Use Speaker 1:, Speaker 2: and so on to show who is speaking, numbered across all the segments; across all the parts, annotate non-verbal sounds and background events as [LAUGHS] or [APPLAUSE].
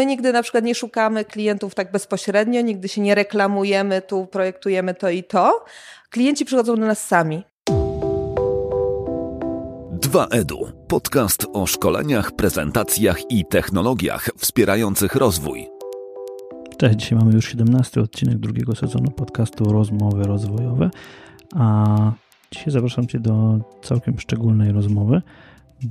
Speaker 1: My nigdy na przykład nie szukamy klientów tak bezpośrednio, nigdy się nie reklamujemy, tu projektujemy to i to. Klienci przychodzą do nas sami.
Speaker 2: 2EDU. Podcast o szkoleniach, prezentacjach i technologiach wspierających rozwój.
Speaker 3: Cześć, dzisiaj mamy już 17 odcinek drugiego sezonu podcastu Rozmowy Rozwojowe, a dzisiaj zapraszam Cię do całkiem szczególnej rozmowy,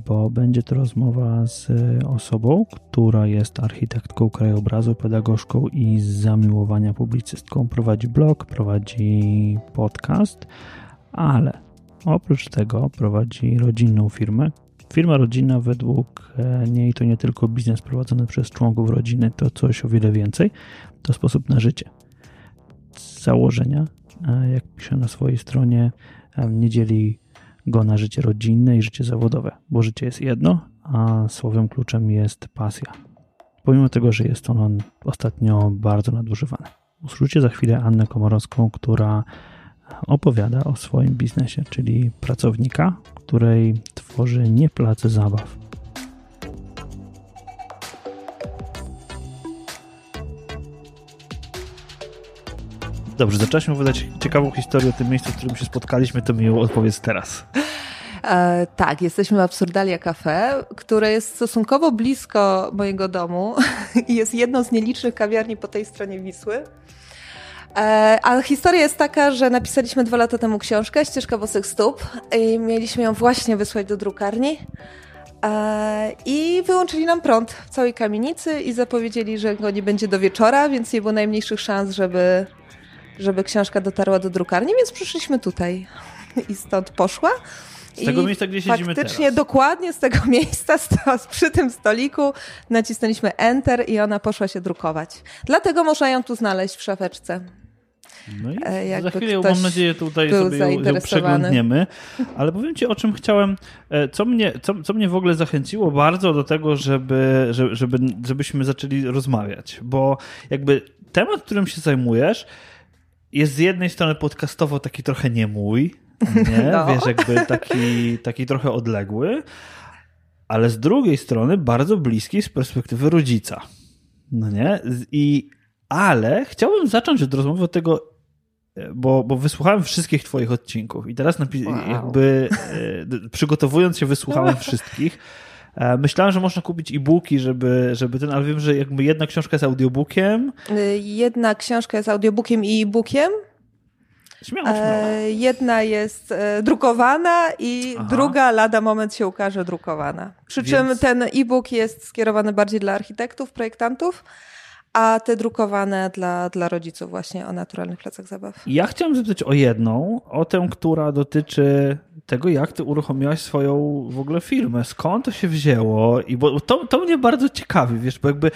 Speaker 3: bo będzie to rozmowa z osobą, która jest architektką krajobrazu, pedagogzką i z zamiłowania publicystką. Prowadzi blog, prowadzi podcast, ale oprócz tego prowadzi rodzinną firmę. Firma rodzinna według niej to nie tylko biznes prowadzony przez członków rodziny, to coś o wiele więcej. To sposób na życie. Z założenia, jak pisze na swojej stronie, nie dzieli go na życie rodzinne i życie zawodowe, bo życie jest jedno, a słowem kluczem jest pasja. Pomimo tego, że jest on ostatnio bardzo nadużywany. Usłyszcie za chwilę Annę Komorowską, która opowiada o swoim biznesie, czyli pracownika, której tworzy nie place zabaw. Dobrze, zaczęłaś opowiadać ciekawą historię o tym miejscu, w którym się spotkaliśmy, to mi ją opowiedz teraz.
Speaker 1: E, tak, jesteśmy w Absurdalia Cafe, które jest stosunkowo blisko mojego domu [LAUGHS] i jest jedną z nielicznych kawiarni po tej stronie Wisły. E, a historia jest taka, że napisaliśmy dwa lata temu książkę Ścieżka bosych stóp i mieliśmy ją właśnie wysłać do drukarni. E, I wyłączyli nam prąd w całej kamienicy i zapowiedzieli, że go nie będzie do wieczora, więc nie było najmniejszych szans, żeby, żeby książka dotarła do drukarni, więc przyszliśmy tutaj i stąd poszła.
Speaker 3: Z tego I miejsca, gdzie siedzimy
Speaker 1: Faktycznie
Speaker 3: teraz.
Speaker 1: dokładnie z tego miejsca, przy tym stoliku nacisnęliśmy Enter i ona poszła się drukować. Dlatego można ją tu znaleźć w szafeczce.
Speaker 3: No i e, za chwilę, mam nadzieję, tutaj sobie ją, ją przeglądniemy. Ale powiem Ci, o czym chciałem, e, co mnie, co, co mnie w ogóle zachęciło bardzo do tego, żeby, żeby, żebyśmy zaczęli rozmawiać. Bo jakby temat, którym się zajmujesz, jest z jednej strony podcastowo taki trochę nie mój, nie? [LAUGHS] No. Wiesz, jakby taki, taki trochę odległy, ale z drugiej strony bardzo bliski z perspektywy rodzica. No nie? I, ale chciałbym zacząć od rozmowy od tego, bo, bo wysłuchałem wszystkich twoich odcinków i teraz wow. jakby e, przygotowując się wysłuchałem [LAUGHS] wszystkich. E, myślałem, że można kupić e-booki, żeby, żeby ten, ale wiem, że jakby jedna książka jest audiobookiem.
Speaker 1: Y, jedna książka jest audiobookiem i e-bookiem.
Speaker 3: Śmiało, śmiało. E,
Speaker 1: jedna jest e, drukowana i Aha. druga lada moment się ukaże drukowana. Przy Więc... czym ten e-book jest skierowany bardziej dla architektów, projektantów, a te drukowane dla, dla rodziców właśnie o naturalnych placach zabaw.
Speaker 3: Ja chciałem zapytać o jedną, o tę, która dotyczy tego, jak ty uruchomiłaś swoją w ogóle firmę. Skąd to się wzięło? I bo to, to mnie bardzo ciekawi, wiesz, bo jakby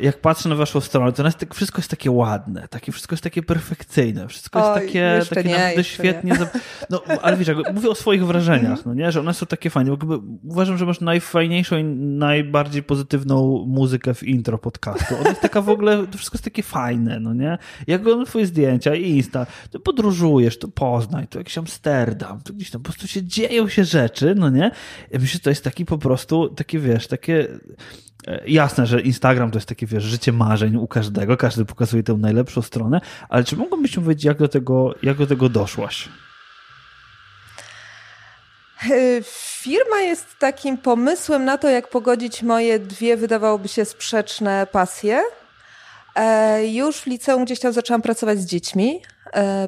Speaker 3: jak patrzę na waszą stronę, to jest, tak, wszystko jest takie ładne, takie, wszystko jest takie perfekcyjne, wszystko jest Oj, takie, takie nie, naprawdę świetnie. Nie. No, ale wiesz, mówię o swoich wrażeniach, no nie, że one są takie fajne. Jakby uważam, że masz najfajniejszą i najbardziej pozytywną muzykę w intro podcastu. Ona jest taka w ogóle, to wszystko jest takie fajne, no nie? Jak oglądam twoje zdjęcia i Insta, to podróżujesz, to Poznań, to jakiś Amsterdam, to gdzieś tam po prostu się dzieją się rzeczy, no nie? Ja myślę, że to jest taki po prostu, takie wiesz, takie E, jasne, że Instagram to jest takie, wiesz, życie marzeń u każdego, każdy pokazuje tę najlepszą stronę, ale czy mogłabyś powiedzieć, jak do tego, jak do tego doszłaś?
Speaker 1: E, firma jest takim pomysłem na to, jak pogodzić moje dwie, wydawałoby się, sprzeczne pasje. E, już w liceum gdzieś tam zaczęłam pracować z dziećmi,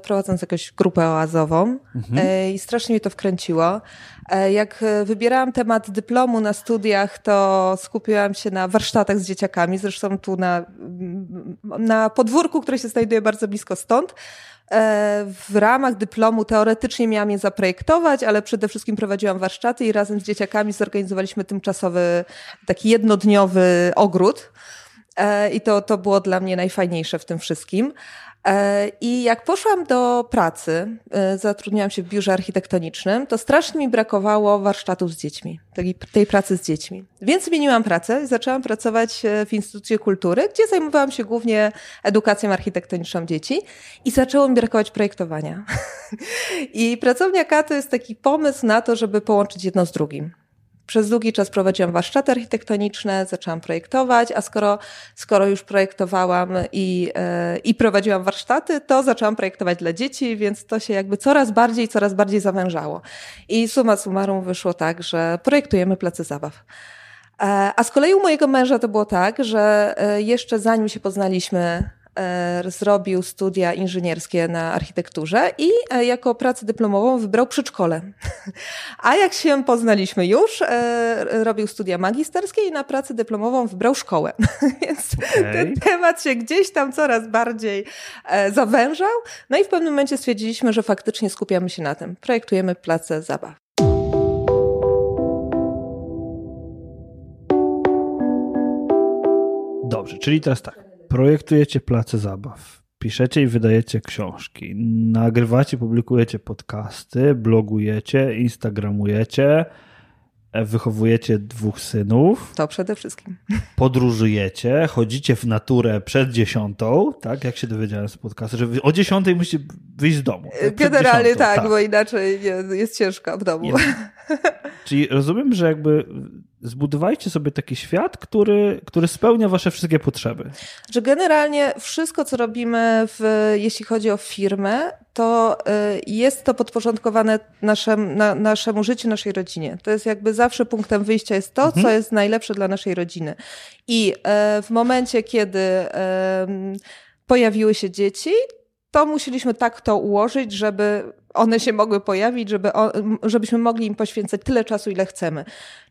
Speaker 1: prowadząc jakąś grupę oazową mhm. i strasznie mnie to wkręciło. E, jak wybierałam temat dyplomu na studiach, to skupiłam się na warsztatach z dzieciakami, zresztą tu na, na podwórku, które się znajduje bardzo blisko stąd. E, w ramach dyplomu teoretycznie miałam je zaprojektować, ale przede wszystkim prowadziłam warsztaty i razem z dzieciakami zorganizowaliśmy tymczasowy, taki jednodniowy ogród. E, I to, to było dla mnie najfajniejsze w tym wszystkim. E, I jak poszłam do pracy, e, zatrudniałam się w biurze architektonicznym, to strasznie mi brakowało warsztatów z dziećmi, tej, pracy z dziećmi. Więc zmieniłam pracę i zaczęłam pracować w Instytucie Kultury, gdzie zajmowałam się głównie edukacją architektoniczną dzieci i zaczęło mi brakować projektowania. [LAUGHS] I pracownia K to jest taki pomysł na to, żeby połączyć jedno z drugim. Przez długi czas prowadziłam warsztaty architektoniczne, zaczęłam projektować, a skoro, skoro już projektowałam i, e, i prowadziłam warsztaty, to zaczęłam projektować dla dzieci, więc to się jakby coraz bardziej, coraz bardziej zawężało. I suma summarum wyszło tak, że projektujemy place zabaw. E, a z kolei u mojego męża to było tak, że e, jeszcze zanim się poznaliśmy, zrobił studia inżynierskie na architekturze i e, jako pracę dyplomową wybrał przedszkole. [LAUGHS] A jak się poznaliśmy już, e, robił studia magisterskie i na pracę dyplomową wybrał szkołę. [LAUGHS] Więc okay. ten temat się gdzieś tam coraz bardziej zawężał. No i w pewnym momencie stwierdziliśmy, że faktycznie skupiamy się na tym. Projektujemy place zabaw.
Speaker 3: Dobrze, czyli teraz tak projektujecie place zabaw, piszecie i wydajecie książki, nagrywacie, publikujecie podcasty, blogujecie, instagramujecie, e, wychowujecie dwóch synów.
Speaker 1: To przede wszystkim. [LAUGHS]
Speaker 3: Podróżujecie, chodzicie w naturę przed dziesiątą, tak? Jak się dowiedziałem z podcastu, że o dziesiątej musicie wyjść z domu.
Speaker 1: Tak? Generalnie tak, tak, bo inaczej jest ciężko w domu. [LAUGHS] [LAUGHS]
Speaker 3: Czyli rozumiem, że jakby zbudowajcie sobie taki świat, który, który spełnia wasze wszystkie potrzeby.
Speaker 1: Że generalnie wszystko, co robimy, w, jeśli chodzi o firmę, to y, jest to podporządkowane naszem, na, naszemu życiu, naszej rodzinie. To jest jakby zawsze punktem wyjścia jest to, mhm. co jest najlepsze dla naszej rodziny. I y, w momencie, kiedy pojawiły się dzieci, to musieliśmy tak to ułożyć, żeby one się mogły pojawić, żeby żebyśmy mogli im poświęcać tyle czasu, ile chcemy.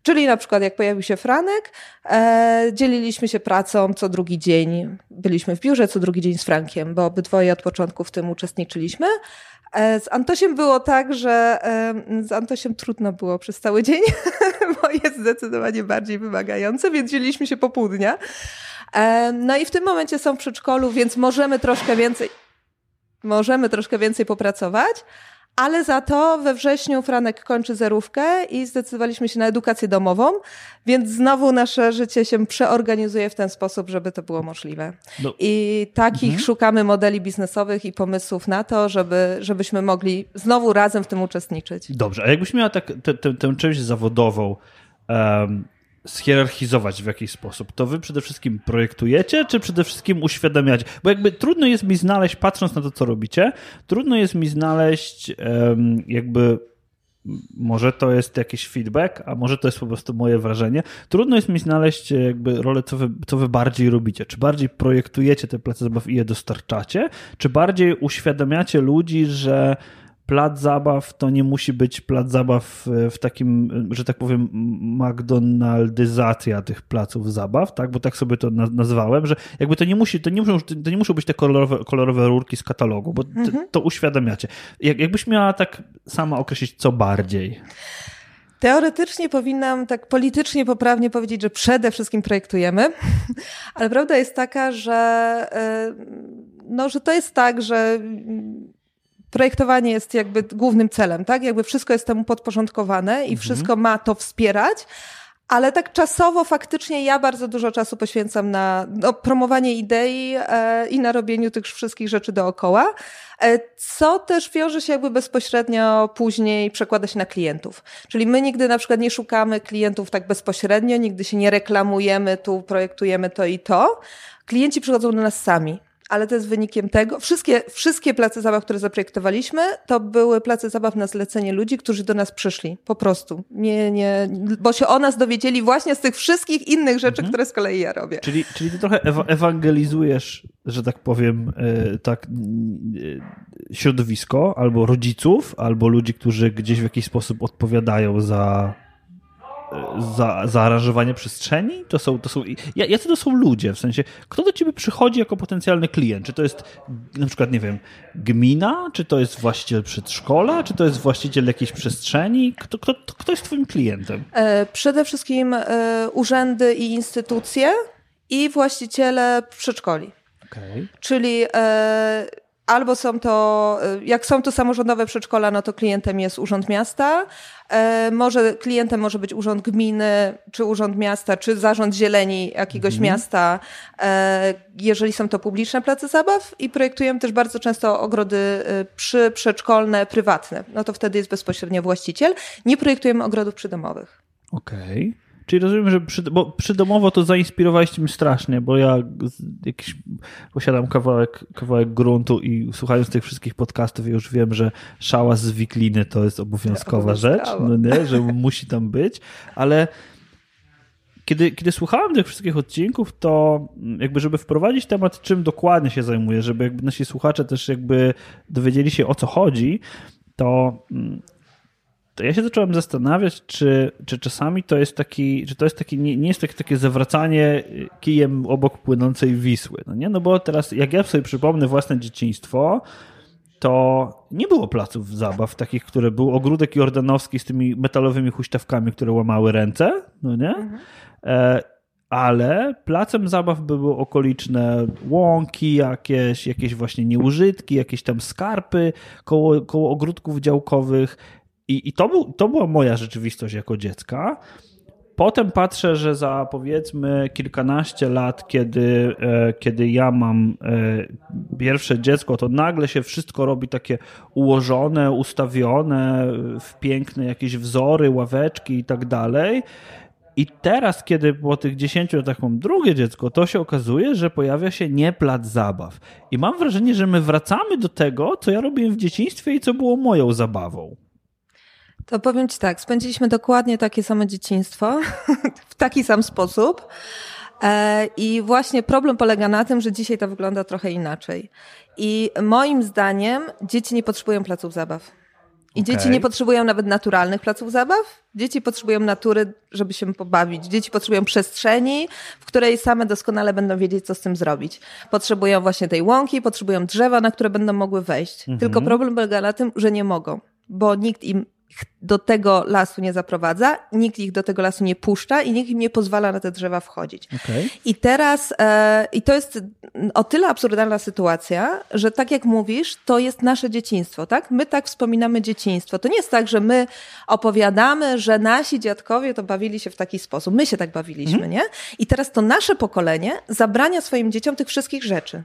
Speaker 1: Czyli na przykład jak pojawił się Franek, e, dzieliliśmy się pracą co drugi dzień. Byliśmy w biurze co drugi dzień z Frankiem, bo obydwoje od początku w tym uczestniczyliśmy. E, z Antosiem było tak, że e, z Antosiem trudno było przez cały dzień, [LAUGHS] bo jest zdecydowanie bardziej wymagający, więc dzieliliśmy się po pół dnia. E, no i w tym momencie są w przedszkolu, więc możemy troszkę więcej możemy troszkę więcej popracować, ale za to we wrześniu Franek kończy zerówkę i zdecydowaliśmy się na edukację domową, więc znowu nasze życie się przeorganizuje w ten sposób, żeby to było możliwe. No. I takich mhm. szukamy modeli biznesowych i pomysłów na to, żeby, żebyśmy mogli znowu razem w tym uczestniczyć.
Speaker 3: Dobrze, a jakbyś miała tak tę część zawodową um, schierarchizować w jakiś sposób, to wy przede wszystkim projektujecie, czy przede wszystkim uświadamiacie? Bo jakby trudno jest mi znaleźć, patrząc na to, co robicie, trudno jest mi znaleźć jakby może to jest jakiś feedback, a może to jest po prostu moje wrażenie. Trudno jest mi znaleźć jakby rolę, co wy, co wy bardziej robicie. Czy bardziej projektujecie te place zabaw i je dostarczacie, czy bardziej uświadamiacie ludzi, że plac zabaw to nie musi być plac zabaw e, w takim, że tak powiem, McDonaldyzacja tych placów zabaw, tak? Bo tak sobie to nazwałem, że jakby to nie musi, to nie muszą, to nie muszą być te kolorowe, kolorowe rurki z katalogu, bo mhm. to, to uświadamiacie. Jak, jakbyś miała tak sama określić, co bardziej?
Speaker 1: Teoretycznie powinnam tak politycznie poprawnie powiedzieć, że przede wszystkim projektujemy, [LAUGHS] ale prawda jest taka, że, e, no, że to jest tak, że projektowanie jest jakby głównym celem, tak? Jakby wszystko jest temu podporządkowane i mhm. wszystko ma to wspierać. Ale tak czasowo faktycznie ja bardzo dużo czasu poświęcam na no, promowanie idei e, i na robieniu tych wszystkich rzeczy dookoła, e, co też wiąże się jakby bezpośrednio później przekłada się na klientów. Czyli my nigdy na przykład nie szukamy klientów tak bezpośrednio, nigdy się nie reklamujemy, tu projektujemy to i to. Klienci przychodzą do nas sami ale to jest wynikiem tego. Wszystkie, wszystkie place zabaw, które zaprojektowaliśmy, to były place zabaw na zlecenie ludzi, którzy do nas przyszli. Po prostu. Nie, nie, bo się o nas dowiedzieli właśnie z tych wszystkich innych rzeczy, mhm. które z kolei ja robię.
Speaker 3: Czyli, czyli ty trochę ewangelizujesz, że tak powiem, e, tak, e, środowisko albo rodziców, albo ludzi, którzy gdzieś w jakiś sposób odpowiadają za za, zaaranżowanie przestrzeni? To są, to są, jacy to są ludzie? W sensie, kto do ciebie przychodzi jako potencjalny klient? Czy to jest na przykład, nie wiem, gmina? Czy to jest właściciel przedszkola? Czy to jest właściciel jakiejś przestrzeni? Kto, kto, kto jest twoim klientem?
Speaker 1: E, przede wszystkim e, urzędy i instytucje i właściciele przedszkoli. Okay. Czyli e, albo są to, y, jak są to samorządowe przedszkola, no to klientem jest Urząd Miasta. E, może klientem może być Urząd Gminy, czy Urząd Miasta, czy Zarząd Zieleni jakiegoś mhm. miasta, e, jeżeli są to publiczne place zabaw. I projektujemy też bardzo często ogrody y, przy przedszkolne, prywatne. No to wtedy jest bezpośrednio właściciel. Nie projektujemy ogrodów przydomowych.
Speaker 3: Okej. Okay. Czyli rozumiem, że przy, bo przydomowo to zainspirowaliście mnie strasznie, bo ja jakiś, posiadam kawałek, kawałek gruntu i słuchając tych wszystkich podcastów już wiem, że szała z wikliny to jest obowiązkowa rzecz, no nie, że musi tam być, ale kiedy, kiedy słuchałem tych wszystkich odcinków, to jakby, żeby wprowadzić temat, czym dokładnie się zajmuję, żeby jakby nasi słuchacze też jakby dowiedzieli się o co chodzi, to mm, to ja się zacząłem zastanawiać, czy, czy czasami to jest taki, czy to jest taki, nie, nie jest takie, takie zawracanie kijem obok płynącej Wisły. No nie, no bo teraz, jak ja sobie przypomnę własne dzieciństwo, to nie było placów zabaw takich, które był ogródek jordanowski z tymi metalowymi huśtawkami, które łamały ręce, no nie? Mhm. E, ale placem zabaw były okoliczne łąki jakieś, jakieś właśnie nieużytki, jakieś tam skarpy koło, koło ogródków działkowych i, i to, był, to była moja rzeczywistość jako dziecka. Potem patrzę, że za powiedzmy kilkanaście lat, kiedy, e, kiedy ja mam e, pierwsze dziecko, to nagle się wszystko robi takie ułożone, ustawione w piękne jakieś wzory, ławeczki i tak dalej. I teraz, kiedy po tych 10 latach mam drugie dziecko, to się okazuje, że pojawia się nie plac zabaw. I mam wrażenie, że my wracamy do tego, co ja robiłem w dzieciństwie i co było moją zabawą.
Speaker 1: To powiem Ci tak, spędziliśmy dokładnie takie same dzieciństwo, [LAUGHS] w taki sam sposób. E, I właśnie problem polega na tym, że dzisiaj to wygląda trochę inaczej. I moim zdaniem dzieci nie potrzebują placów zabaw. I okay. dzieci nie potrzebują nawet naturalnych placów zabaw. Dzieci potrzebują natury, żeby się pobawić. Dzieci potrzebują przestrzeni, w której same doskonale będą wiedzieć, co z tym zrobić. Potrzebują właśnie tej łąki, potrzebują drzewa, na które będą mogły wejść. Mm -hmm. Tylko problem polega na tym, że nie mogą, bo nikt im do tego lasu nie zaprowadza, nikt ich do tego lasu nie puszcza i nikt im nie pozwala na te drzewa wchodzić. Okay. I teraz, e, i to jest o tyle absurdalna sytuacja, że tak jak mówisz, to jest nasze dzieciństwo, tak? My tak wspominamy dzieciństwo. To nie jest tak, że my opowiadamy, że nasi dziadkowie to bawili się w taki sposób. My się tak bawiliśmy, mhm. nie? I teraz to nasze pokolenie zabrania swoim dzieciom tych wszystkich rzeczy.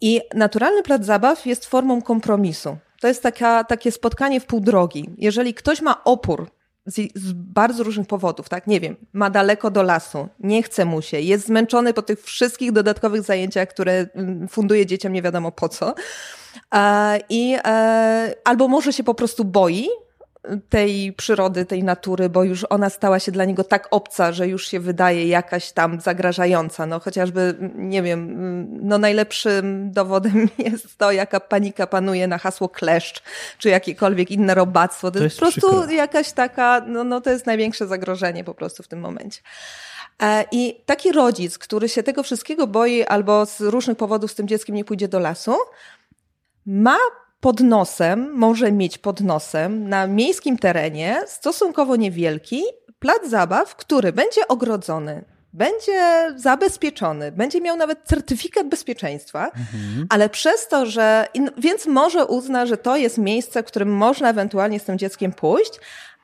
Speaker 1: I naturalny plac zabaw jest formą kompromisu. To jest taka, takie spotkanie w pół drogi. Jeżeli ktoś ma opór z, z, bardzo różnych powodów, tak? Nie wiem, ma daleko do lasu, nie chce mu się, jest zmęczony po tych wszystkich dodatkowych zajęciach, które mm, funduje dzieciom nie wiadomo po co. E, I e, albo może się po prostu boi, tej przyrody, tej natury, bo już ona stała się dla niego tak obca, że już się wydaje jakaś tam zagrażająca. No chociażby, nie wiem, no najlepszym dowodem [LAUGHS] jest to, jaka panika panuje na hasło kleszcz, czy jakiekolwiek inne robactwo. To, to jest, jest po prostu przykre. jakaś taka, no, no to jest największe zagrożenie po prostu w tym momencie. E, I taki rodzic, który się tego wszystkiego boi albo z różnych powodów z tym dzieckiem nie pójdzie do lasu, ma pod nosem, może mieć pod nosem na miejskim terenie stosunkowo niewielki plac zabaw, który będzie ogrodzony, będzie zabezpieczony, będzie miał nawet certyfikat bezpieczeństwa, mhm. ale przez to, że. Więc może uzna, że to jest miejsce, w którym można ewentualnie z tym dzieckiem pójść,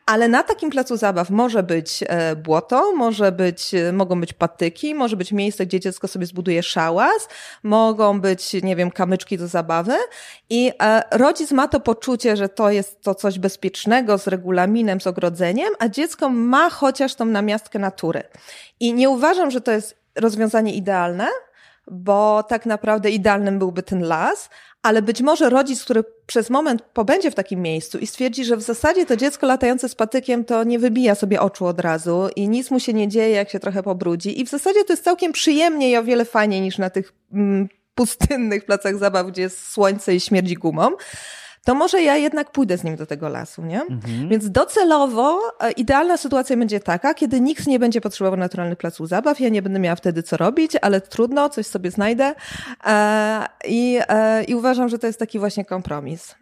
Speaker 1: ale na takim placu zabaw może być e, błoto, może być, e, mogą być patyki, może być miejsce, gdzie dziecko sobie zbuduje szałas, mogą być, nie wiem, kamyczki do zabawy i e, rodzic ma to poczucie, że to jest to coś bezpiecznego z regulaminem, z ogrodzeniem, a dziecko ma chociaż tą namiastkę natury. I nie uważam, że to jest rozwiązanie idealne, bo tak naprawdę idealnym byłby ten las, ale być może rodzic, który przez moment pobędzie w takim miejscu i stwierdzi, że w zasadzie to dziecko latające z patykiem to nie wybija sobie oczu od razu i nic mu się nie dzieje, jak się trochę pobrudzi. I w zasadzie to jest całkiem przyjemnie i o wiele fajniej niż na tych mm, pustynnych placach zabaw, gdzie jest słońce i śmierdzi gumą to może ja jednak pójdę z nim do tego lasu, nie? Mhm. Więc docelowo e, idealna sytuacja będzie taka, kiedy nikt nie będzie potrzebował naturalnych placów zabaw, ja nie będę miała wtedy co robić, ale trudno, coś sobie znajdę e, i, e, i uważam, że to jest taki właśnie kompromis.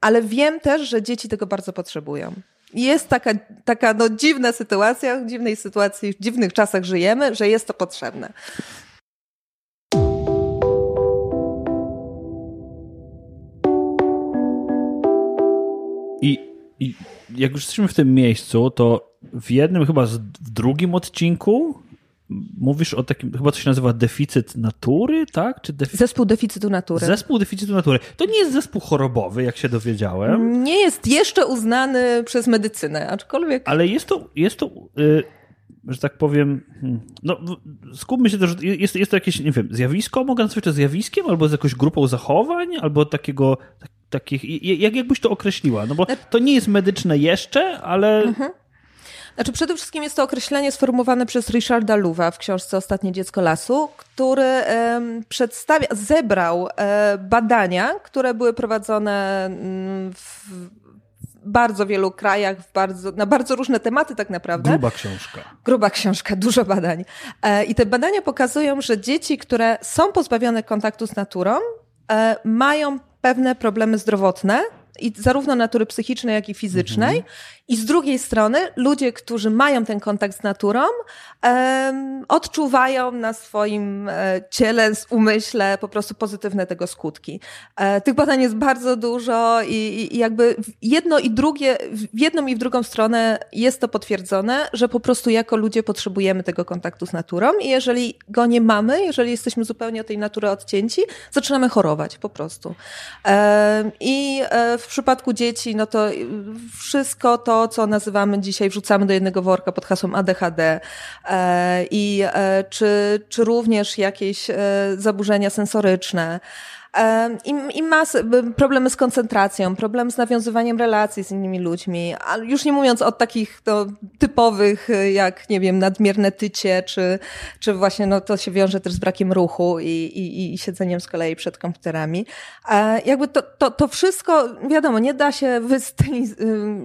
Speaker 1: Ale wiem też, że dzieci tego bardzo potrzebują. Jest taka, taka no, dziwna sytuacja, w dziwnej sytuacji, w dziwnych czasach żyjemy, że jest to potrzebne.
Speaker 3: I, jak już jesteśmy w tym miejscu, to w jednym chyba z, w drugim odcinku mówisz o takim, chyba to się nazywa deficyt natury, tak?
Speaker 1: Czy defi... Zespół deficytu natury.
Speaker 3: Zespół deficytu natury. To nie jest zespół chorobowy, jak się dowiedziałem.
Speaker 1: Nie jest jeszcze uznany przez medycynę, aczkolwiek...
Speaker 3: Ale jest to, jest to yy, że tak powiem, hmm, no skupmy się też, jest, jest to jakieś, nie wiem, zjawisko, mogę nazwać to zjawiskiem, albo z jakąś grupą zachowań, albo takiego, tak, takich, jak, jak byś to określiła? No bo to nie jest medyczne jeszcze, ale... Mhm.
Speaker 1: Znaczy przede wszystkim jest to określenie sformułowane przez Richarda Luwa w książce Ostatnie dziecko lasu, który e, przedstawia, zebrał e, badania, które były prowadzone mm, w bardzo wielu krajach, w bardzo, na bardzo różne tematy tak naprawdę.
Speaker 3: Gruba książka.
Speaker 1: Gruba książka, [LAUGHS] dużo badań. E, I te badania pokazują, że dzieci, które są pozbawione kontaktu z naturą, e, mają pewne problemy zdrowotne, i zarówno natury psychicznej, jak i fizycznej. Mhm. I z drugiej strony ludzie, którzy mają ten kontakt z naturą, um, odczuwają na swoim e, ciele, umyśle po prostu pozytywne tego skutki. E, tych badań jest bardzo dużo i, i jakby jedno i drugie, w jedną i w drugą stronę jest to potwierdzone, że po prostu jako ludzie potrzebujemy tego kontaktu z naturą i jeżeli go nie mamy, jeżeli jesteśmy zupełnie od tej natury odcięci, zaczynamy chorować po prostu. E, I w przypadku dzieci, no to wszystko to co nazywamy dzisiaj, wrzucamy do jednego worka pod hasłem ADHD e, i e, czy, czy również jakieś e, zaburzenia sensoryczne. I, masy, problemy z koncentracją, problem z nawiązywaniem relacji z innymi ludźmi, a już nie mówiąc o takich to, typowych, jak, nie wiem, nadmierne tycie, czy, czy właśnie no, to się wiąże też z brakiem ruchu i, i, i siedzeniem z kolei przed komputerami. Jakby to, to, to wszystko, wiadomo, nie da się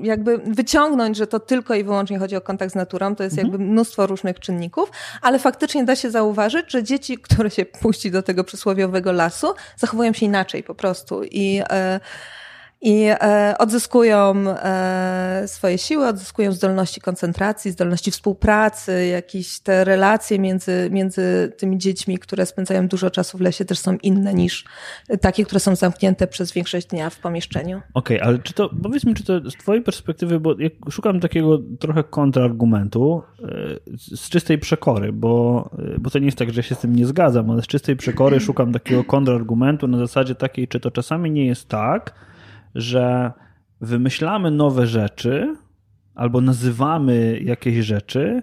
Speaker 1: jakby wyciągnąć, że to tylko i wyłącznie chodzi o kontakt z naturą, to jest mhm. jakby mnóstwo różnych czynników, ale faktycznie da się zauważyć, że dzieci, które się puści do tego przysłowiowego lasu, zachowują się inaczej po prostu i e, i e, odzyskują e, swoje siły, odzyskują zdolności koncentracji, zdolności współpracy, jakieś te relacje między, między tymi dziećmi, które spędzają dużo czasu w lesie, też są inne niż takie, które są zamknięte przez większość dnia w pomieszczeniu.
Speaker 3: Okej, okay, ale czy to, powiedz mi, czy to z twojej perspektywy, bo szukam takiego trochę kontrargumentu z czystej przekory, bo, bo to nie jest tak, że się z tym nie zgadzam, ale z czystej przekory szukam takiego kontrargumentu na zasadzie takiej, czy to czasami nie jest tak, że wymyślamy nowe rzeczy albo nazywamy jakieś rzeczy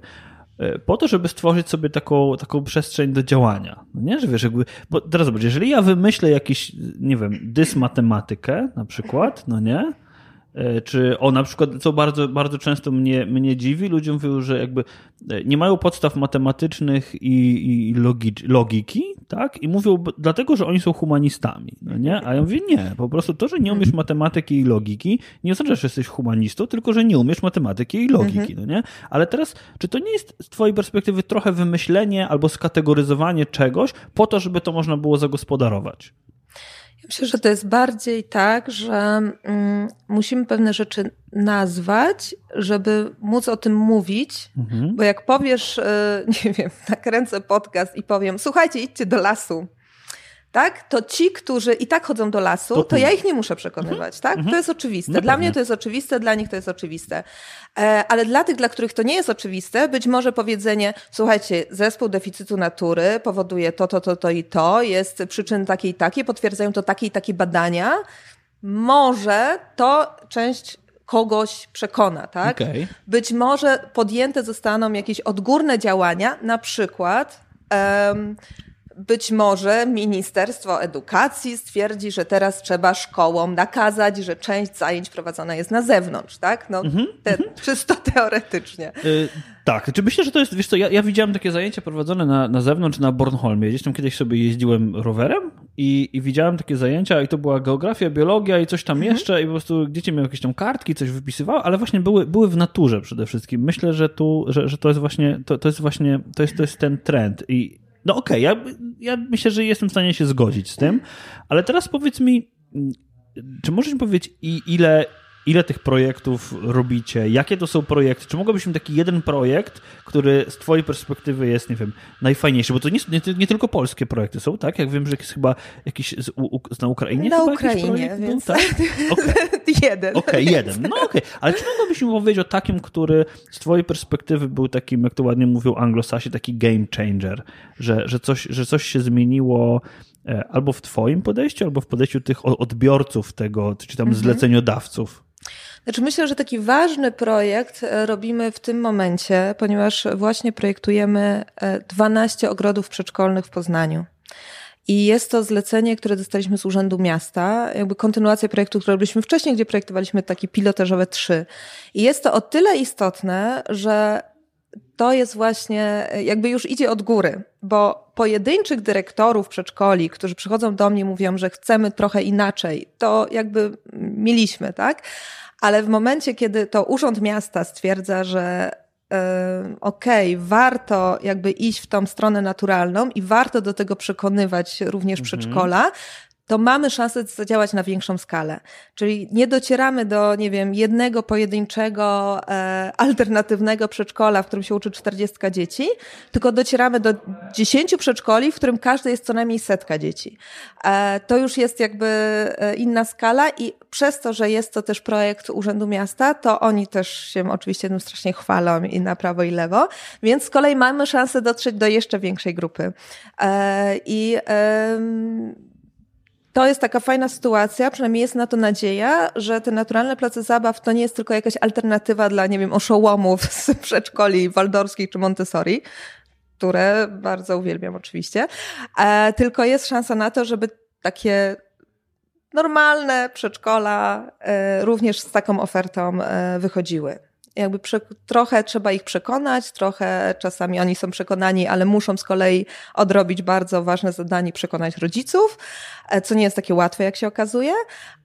Speaker 3: e, po to, żeby stworzyć sobie taką, taką przestrzeń do działania. No nie, że wiesz, jakby, bo teraz zobacz, jeżeli ja wymyślę jakiś, nie wiem, dysmatematykę na przykład, no nie, czy o na przykład, co bardzo, bardzo często mnie, mnie dziwi, ludzie mówią, że jakby e, nie mają podstaw matematycznych i, i logiki, tak? I mówią dlatego, że oni są humanistami, no nie? A ja mówię, nie, po prostu to, że nie umiesz matematyki i logiki, nie oznacza, że jesteś humanistą, tylko, że nie umiesz matematyki i logiki, no nie? Ale teraz, czy to nie jest z twojej perspektywy trochę wymyślenie albo skategoryzowanie czegoś po to, żeby to można było zagospodarować?
Speaker 1: Myślę, że to jest bardziej tak, że mm, musimy pewne rzeczy nazwać, żeby móc o tym mówić, mhm. bo jak powiesz, e, [LAUGHS] nie wiem, nakręcę podcast i powiem, słuchajcie, idźcie do lasu, tak? To ci, którzy i tak chodzą do lasu, to, to ja ich nie muszę przekonywać, mhm. tak? To mhm. jest oczywiste. No dla mnie to jest oczywiste, dla nich to jest oczywiste. E, ale dla tych, dla których to nie jest oczywiste, być może powiedzenie, słuchajcie, zespół deficytu natury powoduje to, to, to, to i to, jest przyczyn takiej i takiej, potwierdzają to takie i takie badania. Może to część kogoś przekona, tak? Okay. Być może podjęte zostaną jakieś odgórne działania, na przykład um, być może Ministerstwo Edukacji stwierdzi, że teraz trzeba szkołom nakazać, że część zajęć prowadzona jest na zewnątrz, tak? No, mm -hmm. te, czysto teoretycznie. Y
Speaker 3: tak, czy myślę, że to jest, wiesz co, ja, ja widziałem takie zajęcia prowadzone na, na zewnątrz, na Bornholmie. Gdzieś tam kiedyś sobie jeździłem rowerem i, i widziałem takie zajęcia i to była geografia, biologia i coś tam mhm. jeszcze i po prostu dzieci miały jakieś tam kartki, coś wypisywały, ale właśnie były, były w naturze przede wszystkim. Myślę, że tu, że, że to jest właśnie, to, to jest właśnie, to jest, to jest ten trend i no okej, okay, ja, ja myślę, że jestem w stanie się zgodzić z tym, ale teraz powiedz mi, czy możesz mi powiedzieć, ile, ile tych projektów robicie, jakie to są projekty, czy mogłobyś mi taki jeden projekt, który z twojej perspektywy jest, nie wiem, najfajniejszy, bo to nie, nie, nie tylko polskie projekty są, tak? Jak wiem, że jest chyba jakiś z, u, na Ukrainie
Speaker 1: Na Ukrainie, więc
Speaker 3: był, tak? [LAUGHS]
Speaker 1: Okay. jeden.
Speaker 3: Okej, okay, jeden, no okej, okay. ale czy mogłabyś mi powiedzieć o takim, który z twojej perspektywy był takim, jak to ładnie mówią anglosasi, taki game changer, że, że, coś, że coś się zmieniło e, albo w twoim podejściu, albo w podejściu tych odbiorców tego, czy tam mhm. zleceniodawców?
Speaker 1: Znaczy myślę, że taki ważny projekt e, robimy w tym momencie, ponieważ właśnie projektujemy 12 e, ogrodów przedszkolnych w Poznaniu. I jest to zlecenie, które dostaliśmy z Urzędu Miasta, jakby kontynuacja projektu, który robiliśmy wcześniej, gdzie projektowaliśmy taki pilotażowe trzy. I jest to o tyle istotne, że to jest właśnie, jakby już idzie od góry, bo pojedynczych dyrektorów przedszkoli, którzy przychodzą do mnie, mówią, że chcemy trochę inaczej, to jakby mieliśmy, tak? Ale w momencie, kiedy to Urząd Miasta stwierdza, że okej, okay, warto jakby iść w tą stronę naturalną i warto do tego przekonywać również mhm. przedszkola, to mamy szansę zadziałać na większą skalę. Czyli nie docieramy do, nie wiem, jednego pojedynczego e, alternatywnego przedszkola, w którym się uczy 40 dzieci, tylko docieramy do 10 przedszkoli, w którym każdy jest co najmniej setka dzieci. E, to już jest jakby e, inna skala i przez to, że jest to też projekt Urzędu Miasta, to oni też się oczywiście tym strasznie chwalą i na prawo i lewo, więc z kolei mamy szansę dotrzeć do jeszcze większej grupy. E, I to jest taka fajna sytuacja, przynajmniej jest na to nadzieja, że te naturalne place zabaw to nie jest tylko jakaś alternatywa dla, nie wiem, oszołomów z [LAUGHS] przedszkoli waldorskich czy Montessori, które bardzo uwielbiam oczywiście, e, tylko jest szansa na to, żeby takie normalne przedszkola e, również z taką ofertą e, wychodziły jakby trochę trzeba ich przekonać, trochę czasami oni są przekonani, ale muszą z kolei odrobić bardzo ważne zadanie, przekonać rodziców, e, co nie jest takie łatwe, jak się okazuje.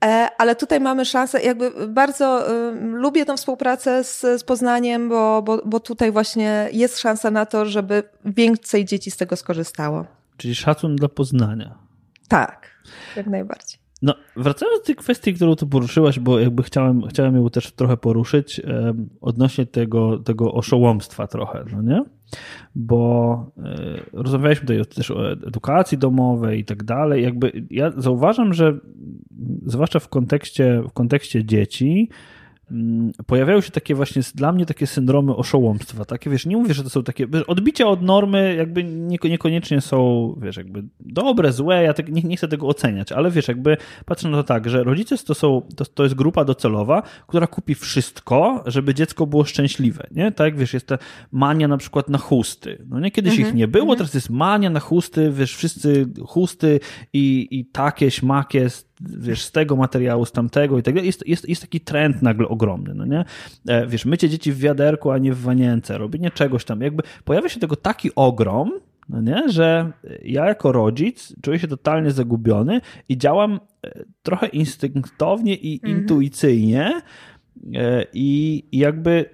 Speaker 1: E, ale tutaj mamy szansę, jakby bardzo lubię tą współpracę z, z Poznaniem, bo, bo, bo tutaj właśnie jest szansa na to, żeby więcej dzieci z tego skorzystało.
Speaker 3: Czyli szacun dla Poznania.
Speaker 1: Tak, jak najbardziej.
Speaker 3: No, wracając do tej kwestii, którą tu poruszyłaś, bo jakby chciałem, chciałem ją też trochę poruszyć odnośnie tego, tego oszołomstwa trochę, no nie? Bo e, rozmawialiśmy tutaj też o edukacji domowej i tak dalej. Jakby ja zauważam, że zwłaszcza w kontekście, w kontekście dzieci, pojawiają się takie właśnie dla mnie takie syndromy oszołomstwa. Takie, wiesz, nie mówię, że to są takie odbicia od normy jakby niekoniecznie są, wiesz, jakby dobre, złe, ja tak, nie, nie chcę tego oceniać, ale wiesz, jakby patrzę na to tak, że rodzice to są, to, to jest grupa docelowa, która kupi wszystko, żeby dziecko było szczęśliwe, nie? Tak wiesz, jest ta mania na przykład na chusty. No nie, kiedyś mhm, ich nie było, mhm. teraz jest mania na chusty, wiesz, wszyscy chusty i, i takie, śmakie, wiesz, z tego materiału, z tamtego i tak dalej. Jest, jest, jest taki trend nagle ogromny, no nie? E, wiesz, mycie dzieci w wiaderku, a nie w wanience, robienie czegoś tam. Jakby pojawia się tego taki ogrom, no nie? że ja jako rodzic czuję się totalnie zagubiony i działam e, trochę instynktownie i mhm. intuicyjnie, I jakby,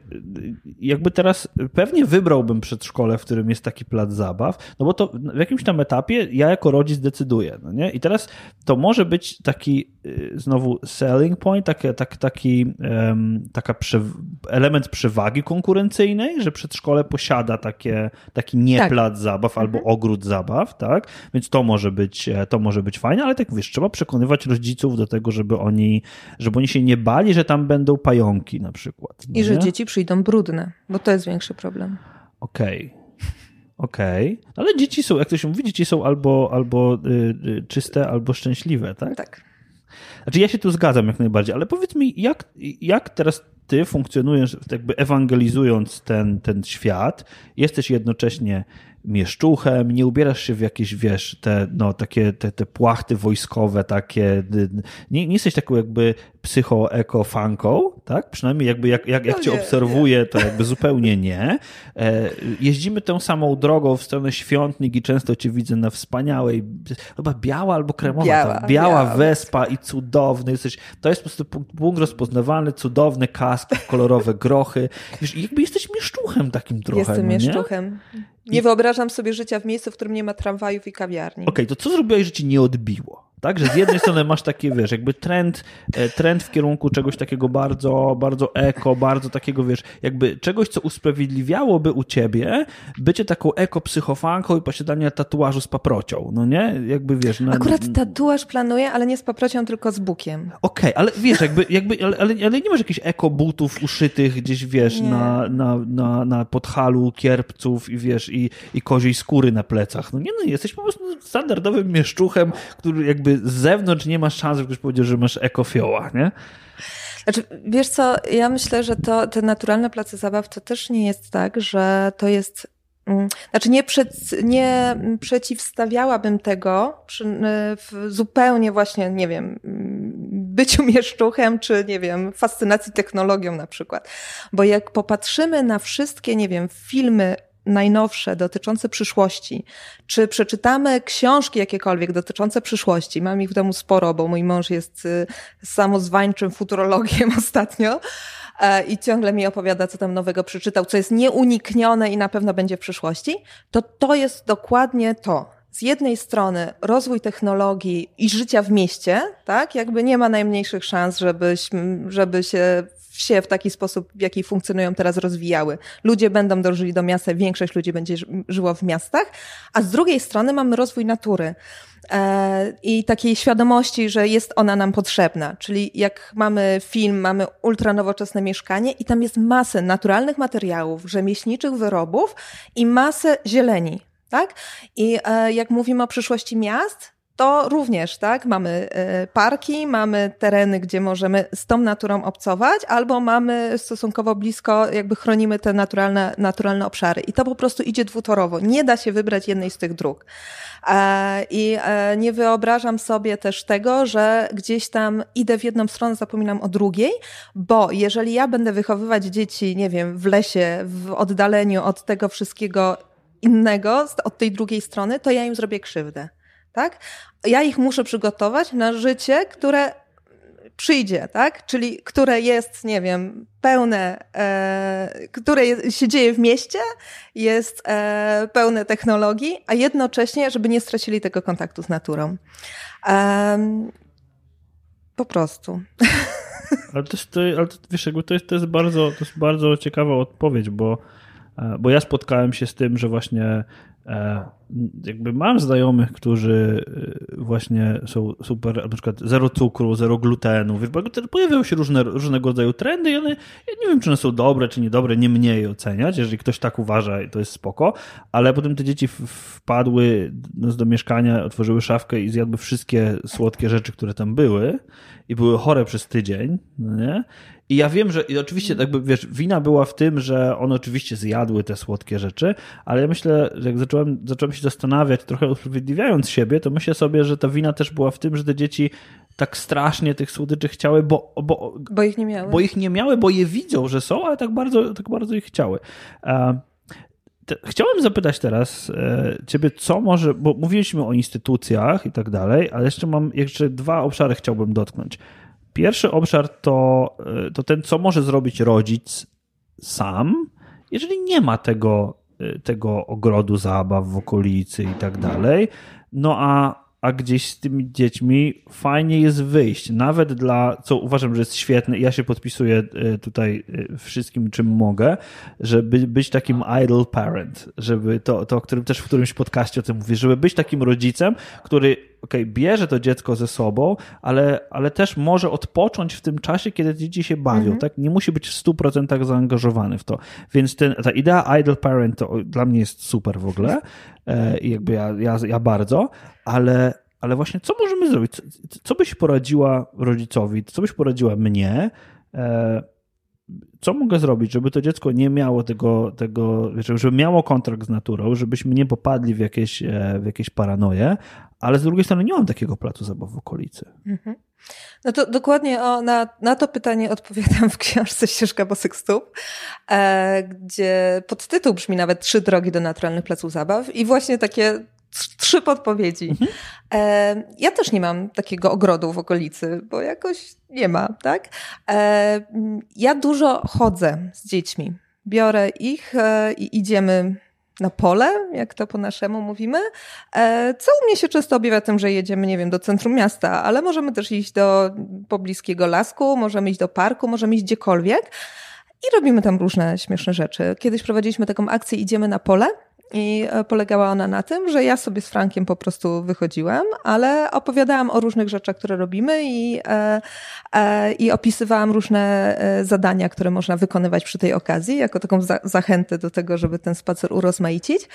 Speaker 3: jakby teraz pewnie wybrałbym przedszkole, w którym jest taki plac zabaw, no bo to w jakimś tam etapie ja jako rodzic decyduję. No nie? I teraz to może być taki y, znowu selling point, taki, taki, taki um, taka prze, element przewagi konkurencyjnej, że przedszkole posiada takie, taki nie tak. plac zabaw albo mhm. ogród zabaw, tak? Więc to może być, e, to może być fajne, ale tak wiesz, trzeba przekonywać rodziców do tego, żeby oni, żeby oni się nie bali, że tam będą pająki na przykład.
Speaker 1: No I że dzieci przyjdą brudne, bo to jest większy problem.
Speaker 3: Okej. Okay. Okej, okay. ale dzieci są, jak to się mówi, dzieci są albo, albo y, czyste, albo szczęśliwe, tak?
Speaker 1: Tak.
Speaker 3: Znaczy ja się tu zgadzam jak najbardziej, ale powiedz mi, jak, jak teraz ty funkcjonujesz, jakby ewangelizując ten, ten świat, jesteś jednocześnie mieszczuchem, nie ubierasz się w jakieś, wiesz, te, no, takie, te, te płachty wojskowe, takie, nie, nie jesteś taką jakby psycho-eko-fanką, tak? Przynajmniej jakby jak, jak, jak no cię nie, obserwuję, nie. to jakby zupełnie nie. E, jeździmy tą samą drogą w stronę świątnik i często cię widzę na wspaniałej, chyba biała albo kremowa, biała, biała, biała wespa i cudowny jesteś. To jest po prostu punkt rozpoznawalny, cudowny kask, kolorowe grochy. Wiesz, jakby jesteś mieszczuchem takim trochę.
Speaker 1: Jestem
Speaker 3: no,
Speaker 1: mieszczuchem. Nie I... wyobrażam sobie życia w miejscu, w którym nie ma tramwajów i kawiarni.
Speaker 3: Okej, okay, to co zrobiłeś, że ci nie odbiło? Tak, że z jednej strony masz taki, wiesz, jakby trend, e, trend w kierunku czegoś takiego bardzo, bardzo eko, bardzo takiego, wiesz, jakby czegoś, co usprawiedliwiałoby u ciebie bycie taką eko-psychofanką i posiadanie tatuażu z paprocią, no nie? Jakby, wiesz...
Speaker 1: Na... Akurat tatuaż planuję, ale nie z paprocią, tylko z bukiem.
Speaker 3: Okej, okay, ale wiesz, jakby, jakby ale, ale, ale, nie masz jakichś eko-butów uszytych gdzieś, wiesz, na, na, na, na podhalu kierpców i wiesz, i, i koziej skóry na plecach. No nie, no jesteś po prostu standardowym mieszczuchem, który jakby z zewnątrz nie masz szans, żebyś powiedział, że masz ekofioła, nie?
Speaker 1: Znaczy, wiesz co, ja myślę, że to, te naturalne place zabaw to też nie jest tak, że to jest mm, znaczy nie, przed, nie przeciwstawiałabym tego przy, w zupełnie właśnie, nie wiem, byciu mieszczuchem, czy nie wiem, fascynacji technologią na przykład. Bo jak popatrzymy na wszystkie, nie wiem, filmy najnowsze dotyczące przyszłości, czy przeczytamy książki jakiekolwiek dotyczące przyszłości, mam ich w domu sporo, bo mój mąż jest y, samozwańczym futurologiem [LAUGHS] ostatnio e, i ciągle mi opowiada, co tam nowego przeczytał, co jest nieuniknione i na pewno będzie w przyszłości, to to jest dokładnie to. Z jednej strony rozwój technologii i życia w mieście, tak, jakby nie ma najmniejszych szans, żebyś, żeby się wsie w taki sposób, w jaki funkcjonują teraz, rozwijały. Ludzie będą dążyli do miasta, większość ludzi będzie żyło w miastach, a z drugiej strony mamy rozwój natury e, i takiej świadomości, że jest ona nam potrzebna. Czyli jak mamy film, mamy ultranowoczesne mieszkanie i tam jest masę naturalnych materiałów, rzemieślniczych wyrobów i masę zieleni. Tak? I e, jak mówimy o przyszłości miast, to również, tak, mamy e, parki, mamy tereny, gdzie możemy z tą naturą obcować, albo mamy stosunkowo blisko, jakby chronimy te naturalne, naturalne obszary. I to po prostu idzie dwutorowo. Nie da się wybrać jednej z tych dróg. E, I e, nie wyobrażam sobie też tego, że gdzieś tam idę w jedną stronę, zapominam o drugiej, bo jeżeli ja będę wychowywać dzieci, nie wiem, w lesie, w oddaleniu od tego wszystkiego innego, od tej drugiej strony, to ja im zrobię krzywdę tak? Ja ich muszę przygotować na życie, które przyjdzie, tak? Czyli które jest, nie wiem, pełne, e, które jest, się dzieje w mieście, jest e, pełne technologii, a jednocześnie, żeby nie stracili tego kontaktu z naturą. E, po prostu. [LAUGHS]
Speaker 3: Ale, też to, ale to, wiesz, jakby to jest, to jest bardzo, to jest bardzo ciekawa odpowiedź, bo, e, bo ja spotkałem się z tym, że właśnie jakby mam znajomych, którzy e, właśnie są super, na przykład zero cukru, zero glutenu, wiesz, pojawiają się różne, różnego rodzaju trendy i one, ja nie wiem, czy one są dobre, czy niedobre, nie mniej oceniać, jeżeli ktoś tak uważa, to jest spoko, ale potem te dzieci wpadły do mieszkania, otworzyły szafkę i zjadły wszystkie słodkie rzeczy, które tam były i były chore przez tydzień, no nie? I ja wiem, że i oczywiście jakby, wiesz, wina była w tym, że one oczywiście zjadły te słodkie rzeczy, ale ja myślę, że jak zacząłem, zacząłem się zastanawiać, trochę usprawiedliwiając siebie, to myślę sobie, że ta wina też była w tym, że te dzieci tak strasznie tych słodyczy chciały, bo, bo,
Speaker 1: bo ich nie miały.
Speaker 3: Bo ich nie miały, bo je widzą, że są, ale tak bardzo, tak bardzo ich chciały. Chciałem zapytać teraz e, ciebie, co może, bo mówiliśmy o instytucjach i tak dalej, ale jeszcze mam jeszcze dwa obszary chciałbym dotknąć. Pierwszy obszar to, e, to ten, co może zrobić rodzic sam, jeżeli nie ma tego, e, tego ogrodu zabaw w okolicy i tak dalej. No a a gdzieś z tymi dziećmi fajnie jest wyjść. Nawet dla, co uważam, że jest świetne, ja się podpisuję e, tutaj wszystkim, czym mogę, żeby być takim idle parent, żeby to, to o którym też w którymś podcaście o tym mówię, żeby być takim rodzicem, który okay, bierze to dziecko ze sobą, ale, ale też może odpocząć w tym czasie, kiedy dzieci się bawią, mhm. tak? Nie musi być w 100% zaangażowany w to. Więc ten, ta idea idle parent to dla mnie jest super w ogóle e, jakby ja, ja, ja bardzo, ale, ale właśnie co możemy zrobić? Co, co byś poradziła rodzicowi, co byś poradziła mnie, e, co mogę zrobić, żeby to dziecko nie miało tego, tego żeby miało kontrakt z naturą, żebyśmy nie popadli w jakieś, e, w jakieś paranoje, ale z drugiej strony nie mam takiego placu zabaw w okolicy. Mhm.
Speaker 1: No to dokładnie o, na, na to pytanie odpowiadam w książce Ścieżka Bosych Stóp, e, gdzie podtytuł brzmi nawet Trzy drogi do naturalnych placów zabaw i właśnie takie trzy podpowiedzi. Mhm. E, ja też nie mam takiego ogrodu w okolicy, bo jakoś nie ma, tak? E, ja dużo chodzę z dziećmi. Biorę ich e, i idziemy na pole, jak to po naszemu mówimy, e, co u mnie się często objawia tym, że jedziemy, nie wiem, do centrum miasta, ale możemy też iść do pobliskiego lasku, możemy iść do parku, możemy iść gdziekolwiek. I robimy tam różne śmieszne rzeczy. Kiedyś prowadziliśmy taką akcję Idziemy na pole, i e, polegała ona na tym, że ja sobie z Frankiem po prostu wychodziłam, ale opowiadałam o różnych rzeczach, które robimy i, e, e, i opisywałam różne e, zadania, które można wykonywać przy tej okazji, jako taką za, zachętę do tego, żeby ten spacer urozmaicić.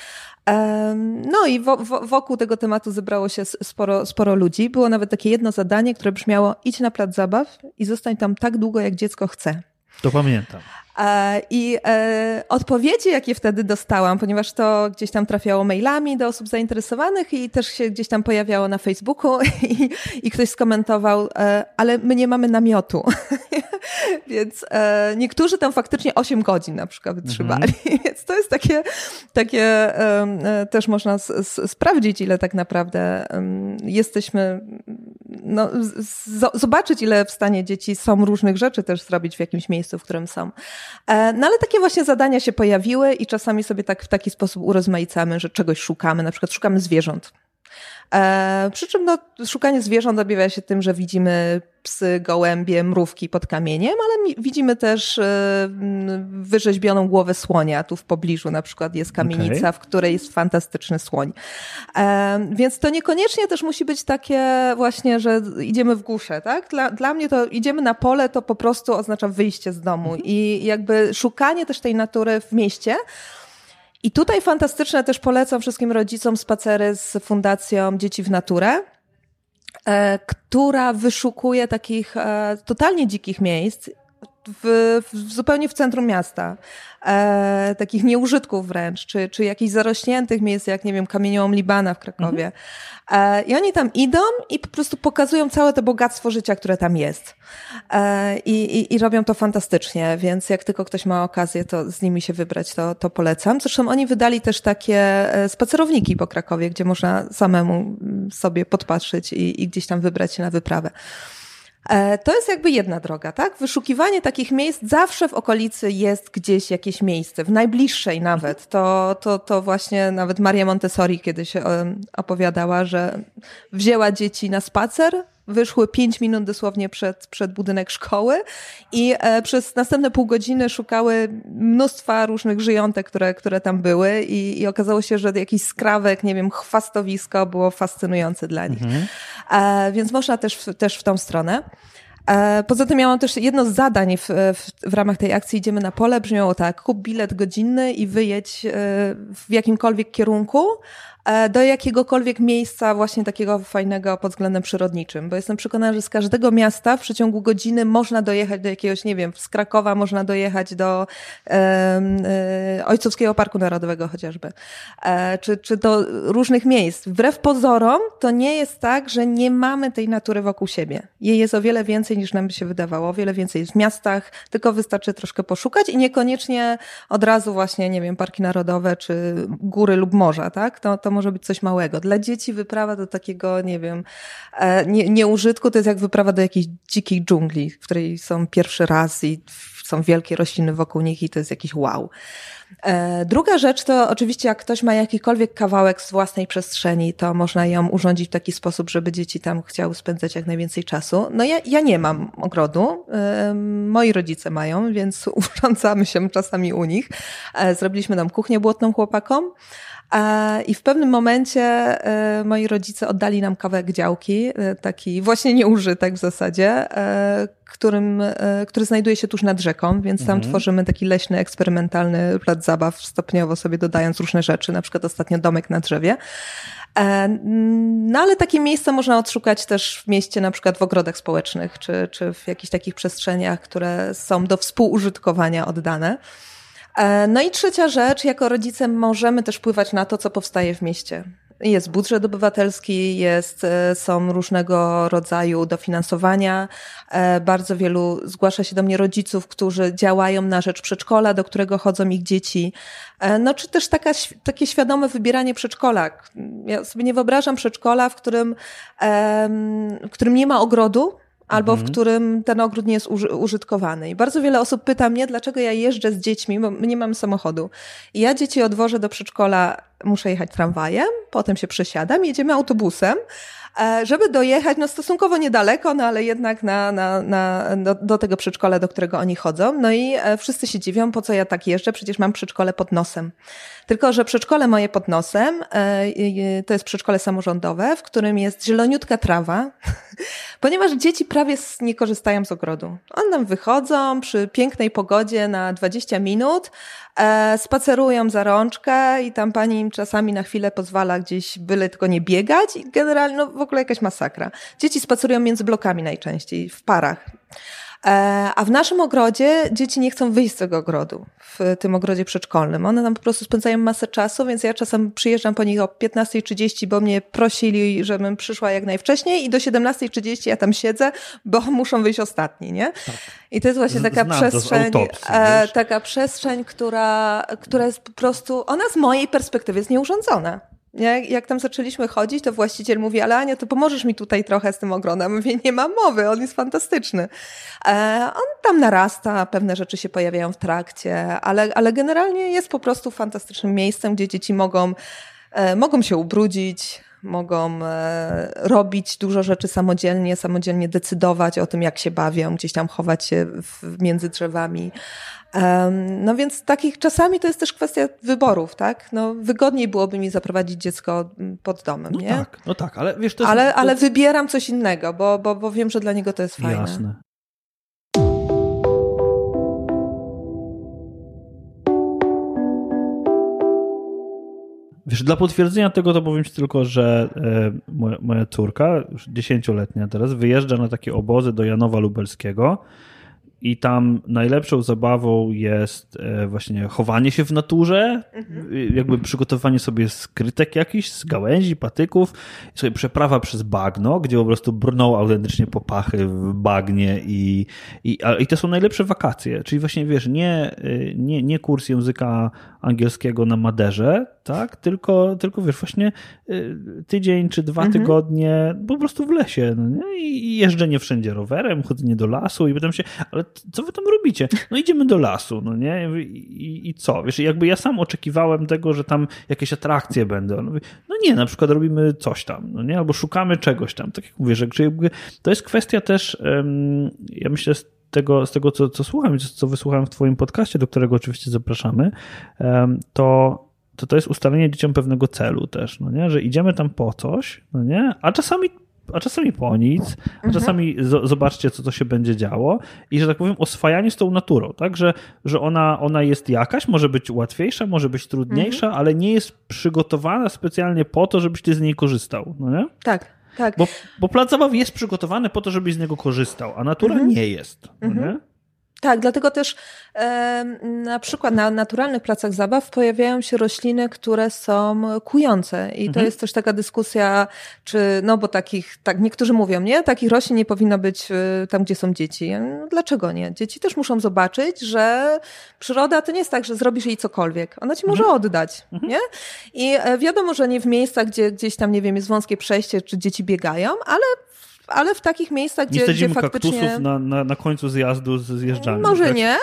Speaker 1: E, no i wo, wo, wokół tego tematu zebrało się sporo, sporo ludzi. Było nawet takie jedno zadanie, które brzmiało: idź na plac zabaw i zostań tam tak długo, jak dziecko chce.
Speaker 3: To pamiętam.
Speaker 1: E, I e, odpowiedzi, jakie wtedy dostałam, ponieważ to gdzieś tam trafiało mailami do osób zainteresowanych i też się gdzieś tam pojawiało na Facebooku [LAUGHS] i, i ktoś skomentował, e, ale my nie mamy namiotu. [LAUGHS] Więc niektórzy tam faktycznie 8 godzin na przykład wytrzymali. Mhm. [LAUGHS] Więc to jest takie, takie też można sprawdzić, ile tak naprawdę jesteśmy, no, zobaczyć, ile w stanie dzieci są różnych rzeczy też zrobić w jakimś miejscu, w którym są. E, no ale takie właśnie zadania się pojawiły i czasami sobie tak w taki sposób urozmaicamy, że czegoś szukamy, na przykład szukamy zwierząt. E, przy czym no, szukanie zwierząt objawia się tym, że widzimy psy, gołębie, mrówki pod kamieniem, ale widzimy też e, wyrzeźbioną głowę słonia. Tu w pobliżu na przykład jest kamienica, okay. w której jest fantastyczny słoń. E, więc to niekoniecznie też musi być takie właśnie, że idziemy w górze, tak? Dla, dla mnie to idziemy na pole, to po prostu oznacza wyjście z domu mhm. i jakby szukanie też tej natury w mieście, i tutaj fantastyczne też polecam wszystkim rodzicom spacery z Fundacją Dzieci w Naturę, e, która wyszukuje takich e, totalnie dzikich miejsc w, w, zupełnie w centrum miasta, e, takich nieużytków wręcz, czy, czy jakichś zarośniętych miejsc, jak nie wiem, kamieniołom Libana w Krakowie. Mhm. E, I oni tam idą i po prostu pokazują całe to bogactwo życia, które tam jest. E, i, i, robią to fantastycznie, więc jak tylko ktoś ma okazję, to z nimi się wybrać, to, to polecam. Zresztą oni wydali też takie e, spacerowniki po Krakowie, gdzie można samemu sobie podpatrzeć i, i gdzieś tam wybrać się na wyprawę. E, to jest jakby jedna droga, tak? Wyszukiwanie takich miejsc zawsze w okolicy jest gdzieś jakieś miejsce, w najbliższej nawet. To, to, to właśnie nawet Maria Montessori kiedyś opowiadała, że wzięła dzieci na spacer, wyszły pięć minut dosłownie przed, przed budynek szkoły i e, przez następne pół godziny szukały mnóstwa różnych żyjątek, które, które tam były i, i okazało się, że jakiś skrawek, nie wiem, chwastowisko było fascynujące dla nich. Mhm. E, więc można też, też w tą stronę. E, poza tym miałam też jedno z zadań w, w, w, ramach tej akcji Idziemy na pole. Brzmiało tak, kup bilet godzinny i wyjedź e, w jakimkolwiek kierunku, do jakiegokolwiek miejsca właśnie takiego fajnego pod względem przyrodniczym, bo jestem przekonana, że z każdego miasta w przeciągu godziny można dojechać do jakiegoś, nie wiem, z Krakowa można dojechać do e, e, Ojcowskiego Parku Narodowego chociażby, e, czy, czy do różnych miejsc. Wbrew pozorom to nie jest tak, że nie mamy tej natury wokół siebie. Jej jest o wiele więcej niż nam by się wydawało, o wiele więcej jest w miastach, tylko wystarczy troszkę poszukać i niekoniecznie od razu właśnie, nie wiem, parki narodowe, czy góry lub morza, tak? To, to może być coś małego. Dla dzieci wyprawa do takiego, nie wiem, e, nie, nieużytku to jest jak wyprawa do jakiejś dzikiej dżungli, w której są pierwszy raz i są wielkie rośliny wokół nich i to jest jakiś wow. E, druga rzecz to oczywiście, jak ktoś ma jakikolwiek kawałek z własnej przestrzeni, to można ją urządzić w taki sposób, żeby dzieci tam chciały spędzać jak najwięcej czasu. No ja, ja nie mam ogrodu, e, moi rodzice mają, więc [LAUGHS] urządzamy się czasami u nich. Zrobiliśmy tam kuchnię błotną chłopakom. I w pewnym momencie e, moi rodzice oddali nam kawałek działki, e, taki właśnie nieużytek w zasadzie, e, którym, który znajduje się tuż nad rzeką, więc tam mhm. tworzymy taki leśny, eksperymentalny plac zabaw, stopniowo sobie dodając różne rzeczy, na przykład ostatnio domek na drzewie. No ale takie miejsca można odszukać też w mieście, na przykład w ogrodach społecznych, czy, czy w jakichś takich przestrzeniach, które są do współużytkowania oddane. E, no i trzecia rzecz, jako rodzice możemy też wpływać na to, co powstaje w mieście. Jest budżet obywatelski, jest, e, są różnego rodzaju dofinansowania. E, bardzo wielu zgłasza się do mnie rodziców, którzy działają na rzecz przedszkola, do którego chodzą ich dzieci. No czy też taka, takie świadome wybieranie przedszkola. Ja sobie nie wyobrażam przedszkola, w którym, w którym nie ma ogrodu, albo w
Speaker 3: Mhm.
Speaker 1: którym ten ogród nie jest uży użytkowany. I bardzo wiele osób pyta mnie, dlaczego ja jeżdżę z dziećmi, bo nie mamy samochodu. I ja dzieci odwożę do przedszkola, muszę jechać tramwajem, potem się przesiadam, jedziemy autobusem, e, żeby dojechać no stosunkowo niedaleko, no ale jednak na, na, na, do, do tego przedszkola, do którego oni chodzą. No i e, wszyscy się dziwią, po co ja tak jeżdżę, przecież mam przedszkole pod nosem. Tylko, że przedszkole moje pod nosem e, to jest przedszkole samorządowe, w którym jest zieloniutka trawa, [LAUGHS] ponieważ dzieci prawie nie korzystają z ogrodu. One tam wychodzą przy pięknej pogodzie na 20 minut, e, spacerują za rączkę i tam pani im czasami na chwilę pozwala gdzieś byle tylko nie biegać i generalnie no, w ogóle jakaś masakra. Dzieci spacerują między blokami najczęściej, w parach. E, A w naszym ogrodzie dzieci nie chcą wyjść z tego ogrodu, w tym ogrodzie przedszkolnym. One tam po prostu spędzają masę czasu, więc ja czasem przyjeżdżam po nich o 15.30, bo mnie prosili, żebym przyszła jak najwcześniej i do 17.30 ja tam siedzę, bo [LAUGHS] muszą wyjść ostatni, nie? I to jest właśnie taka
Speaker 3: znam
Speaker 1: przestrzeń,
Speaker 3: autopsji,
Speaker 1: e, taka przestrzeń, która, która jest po prostu, ona z mojej perspektywy jest nieurządzona. Jak, jak tam zaczęliśmy chodzić, to właściciel mówi, ale Ania, to pomożesz mi tutaj trochę z tym ogrodem. Mówię, nie ma mowy, on jest fantastyczny. E, on tam narasta, pewne rzeczy się pojawiają w trakcie, ale, ale generalnie jest po prostu fantastycznym miejscem, gdzie dzieci mogą, e, mogą się ubrudzić, mogą e, robić dużo rzeczy samodzielnie, samodzielnie decydować o tym, jak się bawią, gdzieś tam chować się między drzewami. No więc takich czasami to jest też kwestia wyborów, tak? No, wygodniej byłoby mi zaprowadzić dziecko mm, pod domem,
Speaker 3: No
Speaker 1: nie?
Speaker 3: tak, no tak, ale wiesz, to jest...
Speaker 1: ale,
Speaker 3: to,
Speaker 1: ale wybieram coś innego, bo, bo, bo wiem, że dla niego to jest fajne.
Speaker 3: Jasne. Wiesz, dla potwierdzenia tego to powiem Ci tylko, że e, moja, moja córka, już dziesięcioletnia teraz, wyjeżdża na takie obozy do Janowa Lubelskiego i tam najlepszą zabawą jest e, właśnie chowanie się w naturze, y, jakby przygotowanie sobie skrytek jakichś z gałęzi, patyków, i sobie przeprawa przez bagno, gdzie po prostu brną autentycznie po pachy w bagnie i, i, i to są najlepsze wakacje, czyli właśnie wiesz, nie, y, nie, nie kurs języka angielskiego na Maderze, tak, tylko, tylko wiesz, właśnie y, tydzień czy dwa tygodnie po prostu w lesie, no nie? I jeżdżenie wszędzie rowerem, chodzenie do lasu i pytam się, ale co wy tam robicie? No idziemy do lasu, no nie? I, i, co? Wiesz, jakby ja sam oczekiwałem tego, że tam jakieś atrakcje będą. No, no nie, na przykład robimy coś tam, no nie? Albo szukamy czegoś tam. Tak jak mówię, że to jest kwestia też, ja myślę, tego, z tego co, co słucham i co, co wysłuchałem w twoim podcaście, do którego oczywiście zapraszamy, to to to jest ustalenie dzieciom pewnego celu też, no nie? Że idziemy tam po coś, no nie? A czasami a czasami po nic, a czasami z- zobaczcie, co to się będzie działo i, że tak powiem, oswajanie z tą naturą, tak, że, że ona, ona jest jakaś, może być łatwiejsza, może być trudniejsza, ale nie jest przygotowana specjalnie po to, żebyś ty z niej korzystał, no nie?
Speaker 1: Tak, tak.
Speaker 3: Bo, bo plac zabaw jest przygotowany po to, żebyś z niego korzystał, a natura nie jest, no nie?
Speaker 1: Tak, dlatego też e, na przykład na naturalnych placach zabaw pojawiają się rośliny, które są kujące. I to
Speaker 3: Mhm.
Speaker 1: jest też taka dyskusja, czy, no bo takich, tak niektórzy mówią, nie, takich roślin nie powinno być e, tam, gdzie są dzieci. No, dlaczego nie? Dzieci też muszą zobaczyć, że przyroda to nie jest tak, że zrobisz jej cokolwiek. Ona ci może
Speaker 3: Mhm.
Speaker 1: oddać, nie? I e, wiadomo, że nie w miejscach, gdzie gdzieś tam, nie wiem, jest wąskie przejście, czy dzieci biegają, ale ale w takich miejscach,
Speaker 3: Nie
Speaker 1: gdzie, gdzie
Speaker 3: sadzimy
Speaker 1: faktycznie...
Speaker 3: kaktusów na, na, na końcu zjazdu z zjeżdżalni.
Speaker 1: Może
Speaker 3: tak?
Speaker 1: nie,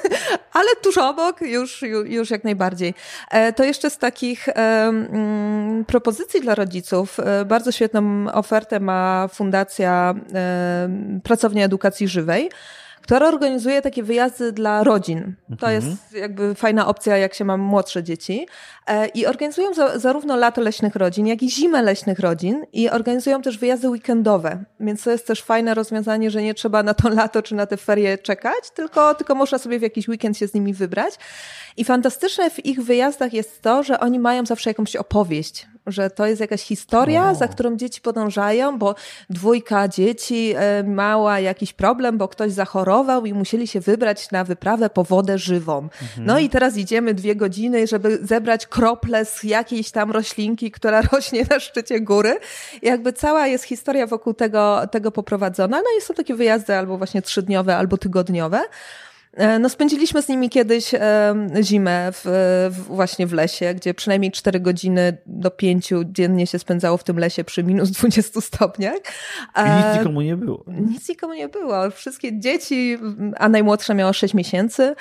Speaker 1: [LAUGHS] ale tuż obok już, już, jak najbardziej. E, To jeszcze z takich mm, propozycji dla rodziców. e, Bardzo świetną ofertę ma Fundacja e, Pracownia Edukacji Żywej która organizuje takie wyjazdy dla rodzin. To jest jakby fajna opcja, jak się ma młodsze dzieci. E, I organizują za, zarówno lato leśnych rodzin, jak i zimę leśnych rodzin i organizują też wyjazdy weekendowe. Więc to jest też fajne rozwiązanie, że nie trzeba na to [LAUGHS] lato czy na te ferie czekać, tylko, tylko można sobie w jakiś weekend się z nimi wybrać. I fantastyczne w ich wyjazdach jest to, że oni mają zawsze jakąś opowieść, że to jest jakaś historia,
Speaker 3: O.
Speaker 1: za którą dzieci podążają, bo dwójka dzieci e, mała jakiś problem, bo ktoś zachorował i musieli się wybrać na wyprawę po wodę żywą. No i teraz idziemy dwie godziny, żeby zebrać krople z jakiejś tam roślinki, która [LAUGHS] rośnie na szczycie góry. I jakby cała jest historia wokół tego, tego poprowadzona. No i są takie wyjazdy albo właśnie trzydniowe, albo tygodniowe. E, no spędziliśmy z nimi kiedyś e, zimę w, w, właśnie w lesie, gdzie przynajmniej 4 godziny do 5 dziennie się spędzało w tym lesie przy minus 20 stopniach.
Speaker 3: I nic nikomu nie było.
Speaker 1: Nic nikomu nie było. Wszystkie dzieci, a najmłodsza miała 6 miesięcy,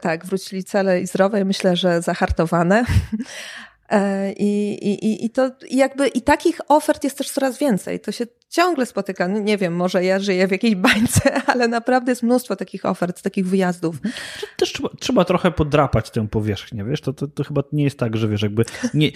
Speaker 1: tak, wrócili cele i zdrowe, myślę, że zahartowane. [LAUGHS] I, i, i, to jakby i takich ofert jest też coraz więcej. To się ciągle spotyka. No nie wiem, może ja żyję w jakiejś bańce, [LAUGHS] ale naprawdę jest mnóstwo takich ofert, takich wyjazdów. Mhm.
Speaker 3: Też trzeba, trzeba trochę podrapać tę powierzchnię, wiesz? To, to, to, chyba nie jest tak, że wiesz, jakby nie,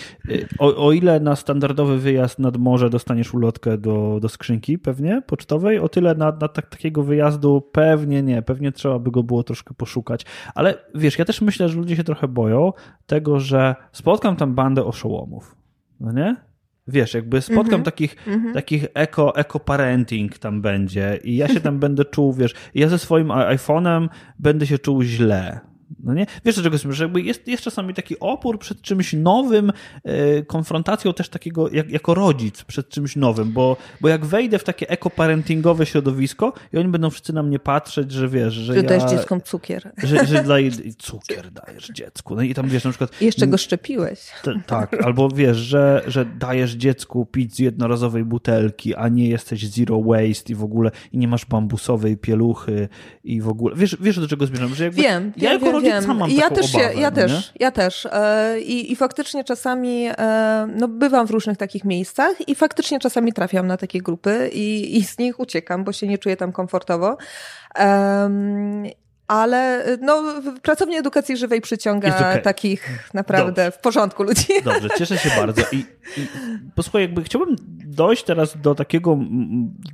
Speaker 3: o, o ile na standardowy wyjazd nad morze dostaniesz ulotkę do, do skrzynki pewnie pocztowej, o tyle na, na tak, takiego wyjazdu pewnie nie, pewnie trzeba by go było troszkę poszukać. Ale wiesz, ja też myślę, że ludzie się trochę boją tego, że spotkam tam bandę oszołomów. No nie? Wiesz, jakby spotkam mm -hmm. takich, mm -hmm. takich eko, eko parenting tam będzie i ja się tam będę czuł, wiesz, ja ze swoim iPhone'em będę się czuł źle. No nie? Wiesz, do czego jest, że jakby jest, jest czasami taki opór przed czymś nowym, yy, konfrontacją też takiego jak, jako rodzic przed czymś nowym, bo, bo jak wejdę w takie ekoparentingowe środowisko i oni będą wszyscy na mnie patrzeć, że wiesz, że, że ja...
Speaker 1: dajesz dzieckom cukier.
Speaker 3: Że, że daje, [LAUGHS] cukier dajesz dziecku. No i tam wiesz, na przykład...
Speaker 1: Jeszcze go szczepiłeś.
Speaker 3: T, tak, albo wiesz, że, że dajesz dziecku pić z jednorazowej butelki, a nie jesteś zero waste i w ogóle i nie masz bambusowej pieluchy i w ogóle... Wiesz, wiesz do czego zmierzam? Że jakby
Speaker 1: wiem,
Speaker 3: ja
Speaker 1: wiem,
Speaker 3: wiem. Sam mam
Speaker 1: ja
Speaker 3: też,
Speaker 1: obawę, się, ja, no też ja też. E, I, I faktycznie czasami e, no, bywam w różnych takich miejscach i faktycznie czasami trafiam na takie grupy i, i z nich uciekam, bo się nie czuję tam komfortowo. ale no, pracownia edukacji żywej przyciąga okay. takich naprawdę Dobrze. w porządku ludzi.
Speaker 3: Dobrze, cieszę się bardzo. I, i posłuchaj, jakby chciałbym dojść teraz do takiego,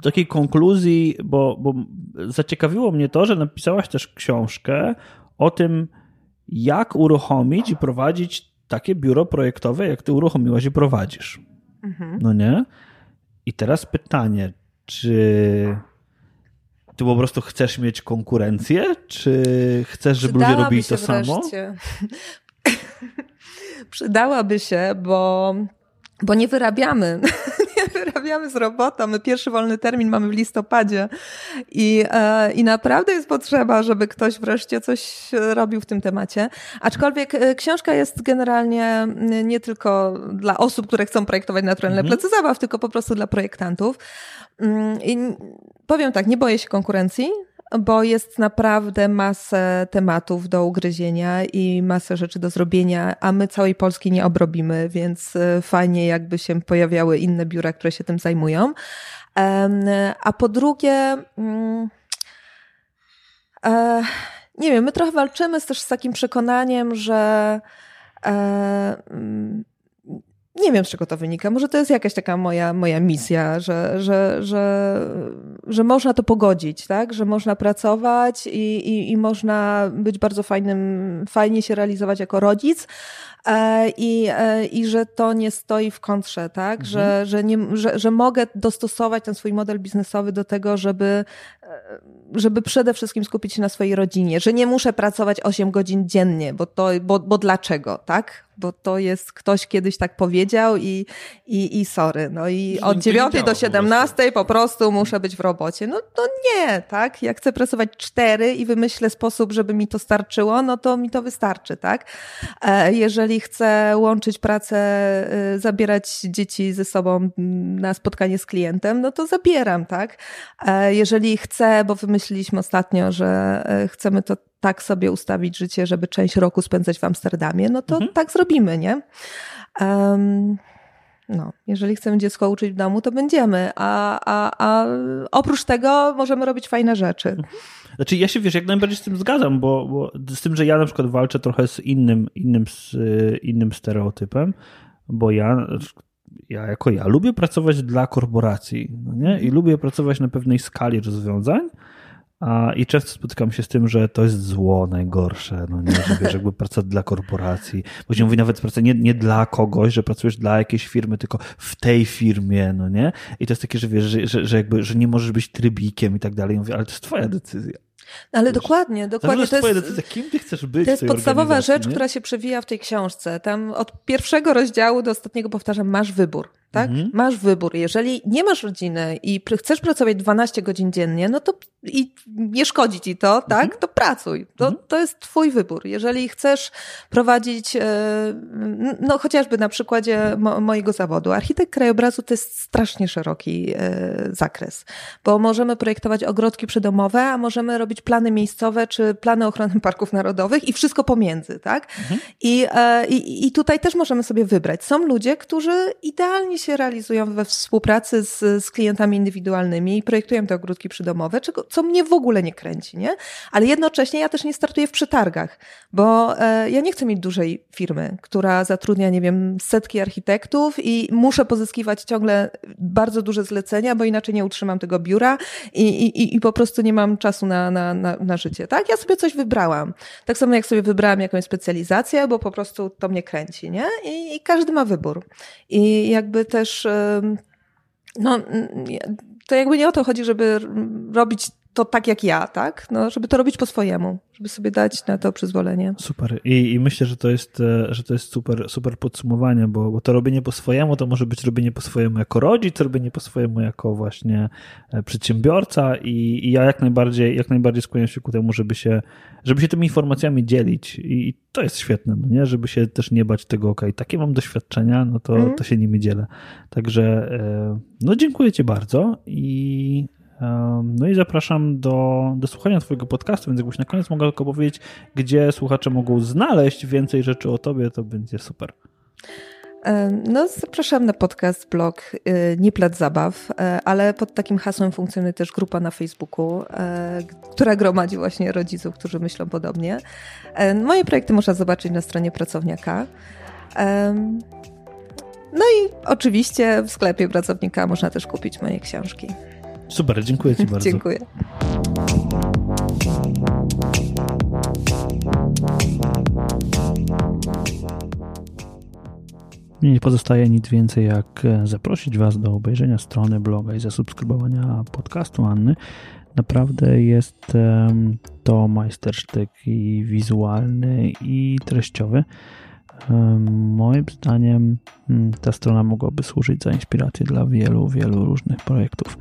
Speaker 3: do takiej konkluzji, bo, bo zaciekawiło mnie to, że napisałaś też książkę o tym, jak uruchomić i prowadzić takie biuro projektowe, jak ty uruchomiłaś i prowadzisz. Mhm. No nie? I teraz pytanie, czy ty po prostu chcesz mieć konkurencję, czy chcesz, żeby ludzie robili to samo? [LAUGHS]
Speaker 1: Przydałaby się, bo, bo nie wyrabiamy [LAUGHS] wyrabiamy z robotą. My pierwszy wolny termin mamy w listopadzie i, e, i naprawdę jest potrzeba, żeby ktoś wreszcie coś robił w tym temacie. Aczkolwiek e, książka jest generalnie nie tylko dla osób, które chcą projektować naturalne mhm. plecy zabaw, tylko po prostu dla projektantów. Mm, I powiem tak, nie boję się konkurencji, bo jest naprawdę masę tematów do ugryzienia i masę rzeczy do zrobienia, a my całej Polski nie obrobimy, więc e, fajnie jakby się pojawiały inne biura, które się tym zajmują. A po drugie, mm, e, nie wiem, my trochę walczymy też z takim przekonaniem, że e, mm, nie wiem, z czego to wynika. Może to jest jakaś taka moja, moja misja, że, że, że, że można to pogodzić, tak? Że można pracować i, i, i można być bardzo fajnym, fajnie się realizować jako rodzic, i, e, i że to nie stoi w kontrze, tak? Mhm. Że, że, nie, że, że mogę dostosować ten swój model biznesowy do tego, żeby, e, żeby przede wszystkim skupić się na swojej rodzinie, że nie muszę pracować 8 godzin dziennie, bo to, bo, bo dlaczego, tak? Bo to jest ktoś kiedyś tak powiedział i, i, i sorry. No i od 9 do 17 po prostu muszę być w robocie. No to nie, tak? Jak chcę pracować 4 i wymyślę sposób, żeby mi to starczyło, no to mi to wystarczy, tak? Jeżeli chcę łączyć pracę, y, zabierać dzieci ze sobą na spotkanie z klientem, no to zabieram, tak? E, jeżeli chcę, bo wymyśliliśmy ostatnio, że e, chcemy to tak sobie ustawić życie, żeby część roku spędzać w Amsterdamie, no to mhm. tak zrobimy, nie? Um, no, jeżeli chcemy dziecko uczyć w domu, to będziemy, a, a, a oprócz tego możemy robić fajne rzeczy.
Speaker 3: Znaczy ja się, wiesz, jak najbardziej z tym zgadzam, bo, bo z tym, że ja na przykład walczę trochę z innym, innym, z innym stereotypem, bo ja, ja jako ja lubię pracować dla korporacji, no nie? I lubię pracować na pewnej skali rozwiązań, a, I często spotykam się z tym, że to jest zło najgorsze, no nie, że wiesz, jakby praca dla korporacji. Się mówi nawet praca nie, nie dla kogoś, że pracujesz dla jakiejś firmy, tylko w tej firmie, no nie? I to jest takie, że wiesz, że, że, że jakby, że nie możesz być trybikiem i tak dalej. Mówię, ale to jest twoja decyzja.
Speaker 1: No ale dokładnie, dokładnie.
Speaker 3: To jest, decyzja, kim ty chcesz być
Speaker 1: to jest podstawowa rzecz, nie? która się przewija w tej książce. Tam od pierwszego rozdziału do ostatniego powtarzam, masz wybór. Tak? Mhm. Masz wybór. Jeżeli nie masz rodziny i chcesz pracować 12 godzin dziennie, no to i nie szkodzi ci to, tak? Mhm. To pracuj. To, mhm. to jest twój wybór. Jeżeli chcesz prowadzić, e, no chociażby na przykładzie mo mojego zawodu, architekt krajobrazu to jest strasznie szeroki e, zakres, bo możemy projektować ogrodki przydomowe, a możemy robić plany miejscowe czy plany ochrony [LAUGHS] parków narodowych i wszystko pomiędzy, tak? Mhm. I, e, i, I tutaj też możemy sobie wybrać. Są ludzie, którzy idealnie się realizują we współpracy z, z klientami indywidualnymi i projektują te ogródki przydomowe, czego, co mnie w ogóle nie kręci, nie? Ale jednocześnie ja też nie startuję w przetargach, bo e, ja nie chcę mieć dużej firmy, która zatrudnia, nie wiem, setki architektów i muszę pozyskiwać ciągle bardzo duże zlecenia, bo inaczej nie utrzymam tego biura i, i, i po prostu nie mam czasu na, na, na, na życie, tak? Ja sobie coś wybrałam. Tak samo jak sobie wybrałam jakąś specjalizację, bo po prostu to mnie kręci, nie? I, i każdy ma wybór. I jakby też no, to jakby nie o to chodzi, żeby robić to tak jak ja, tak? No, żeby to robić po swojemu, żeby sobie dać na to przyzwolenie.
Speaker 3: Super. I, i myślę, że to jest, e, że to jest super, super podsumowanie, bo, bo to robienie po swojemu to może być robienie po swojemu jako rodzic, robienie po swojemu jako właśnie e, przedsiębiorca i, i ja jak najbardziej, jak najbardziej skłaniam się ku temu, żeby się, żeby się tymi informacjami dzielić i, i to jest świetne, no nie? Żeby się też nie bać tego, ok, takie mam doświadczenia, no to, mm. to się nimi dzielę. Także e, no dziękuję Ci bardzo i no i zapraszam do, do słuchania Twojego podcastu, więc jakbyś na koniec mogła tylko powiedzieć, gdzie słuchacze mogą znaleźć więcej rzeczy o Tobie, to będzie super.
Speaker 1: No, zapraszam na podcast, blog y, Nie Plac Zabaw, e, ale pod takim hasłem funkcjonuje też grupa na Facebooku, e, która gromadzi właśnie rodziców, którzy myślą podobnie. E, moje projekty można zobaczyć na stronie pracowniaka. No i oczywiście w sklepie pracownika można też kupić moje książki.
Speaker 3: Super, dziękuję Ci [LAUGHS] bardzo.
Speaker 1: dziękuję.
Speaker 3: Mnie nie pozostaje nic więcej jak e, zaprosić Was do obejrzenia strony bloga i zasubskrybowania podcastu Anny. Naprawdę jest to majstersztyk i wizualny i treściowy. Moim zdaniem mm, ta strona mogłaby służyć za inspirację dla wielu, wielu różnych projektów.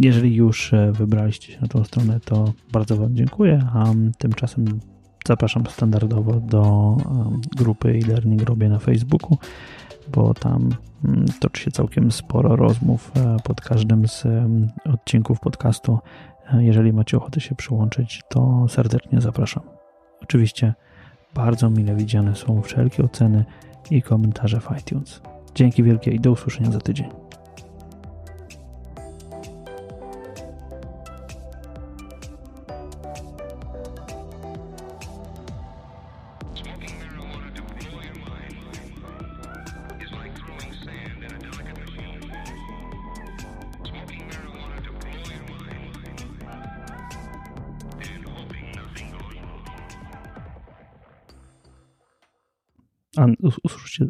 Speaker 3: Jeżeli już e, wybraliście się na tą stronę, to bardzo Wam dziękuję, a tymczasem zapraszam standardowo do grupy e-learning robię na Facebooku, bo tam mm, toczy się całkiem sporo rozmów e, pod każdym z odcinków podcastu. E, jeżeli macie ochotę się przyłączyć, to serdecznie zapraszam. Oczywiście bardzo mile widziane są wszelkie oceny i komentarze w iTunes. Dzięki wielkie i do usłyszenia za tydzień. Usłyszcie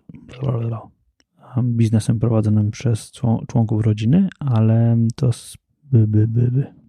Speaker 3: biznesem prowadzonym przez członków rodziny, ale to by, by, by, by.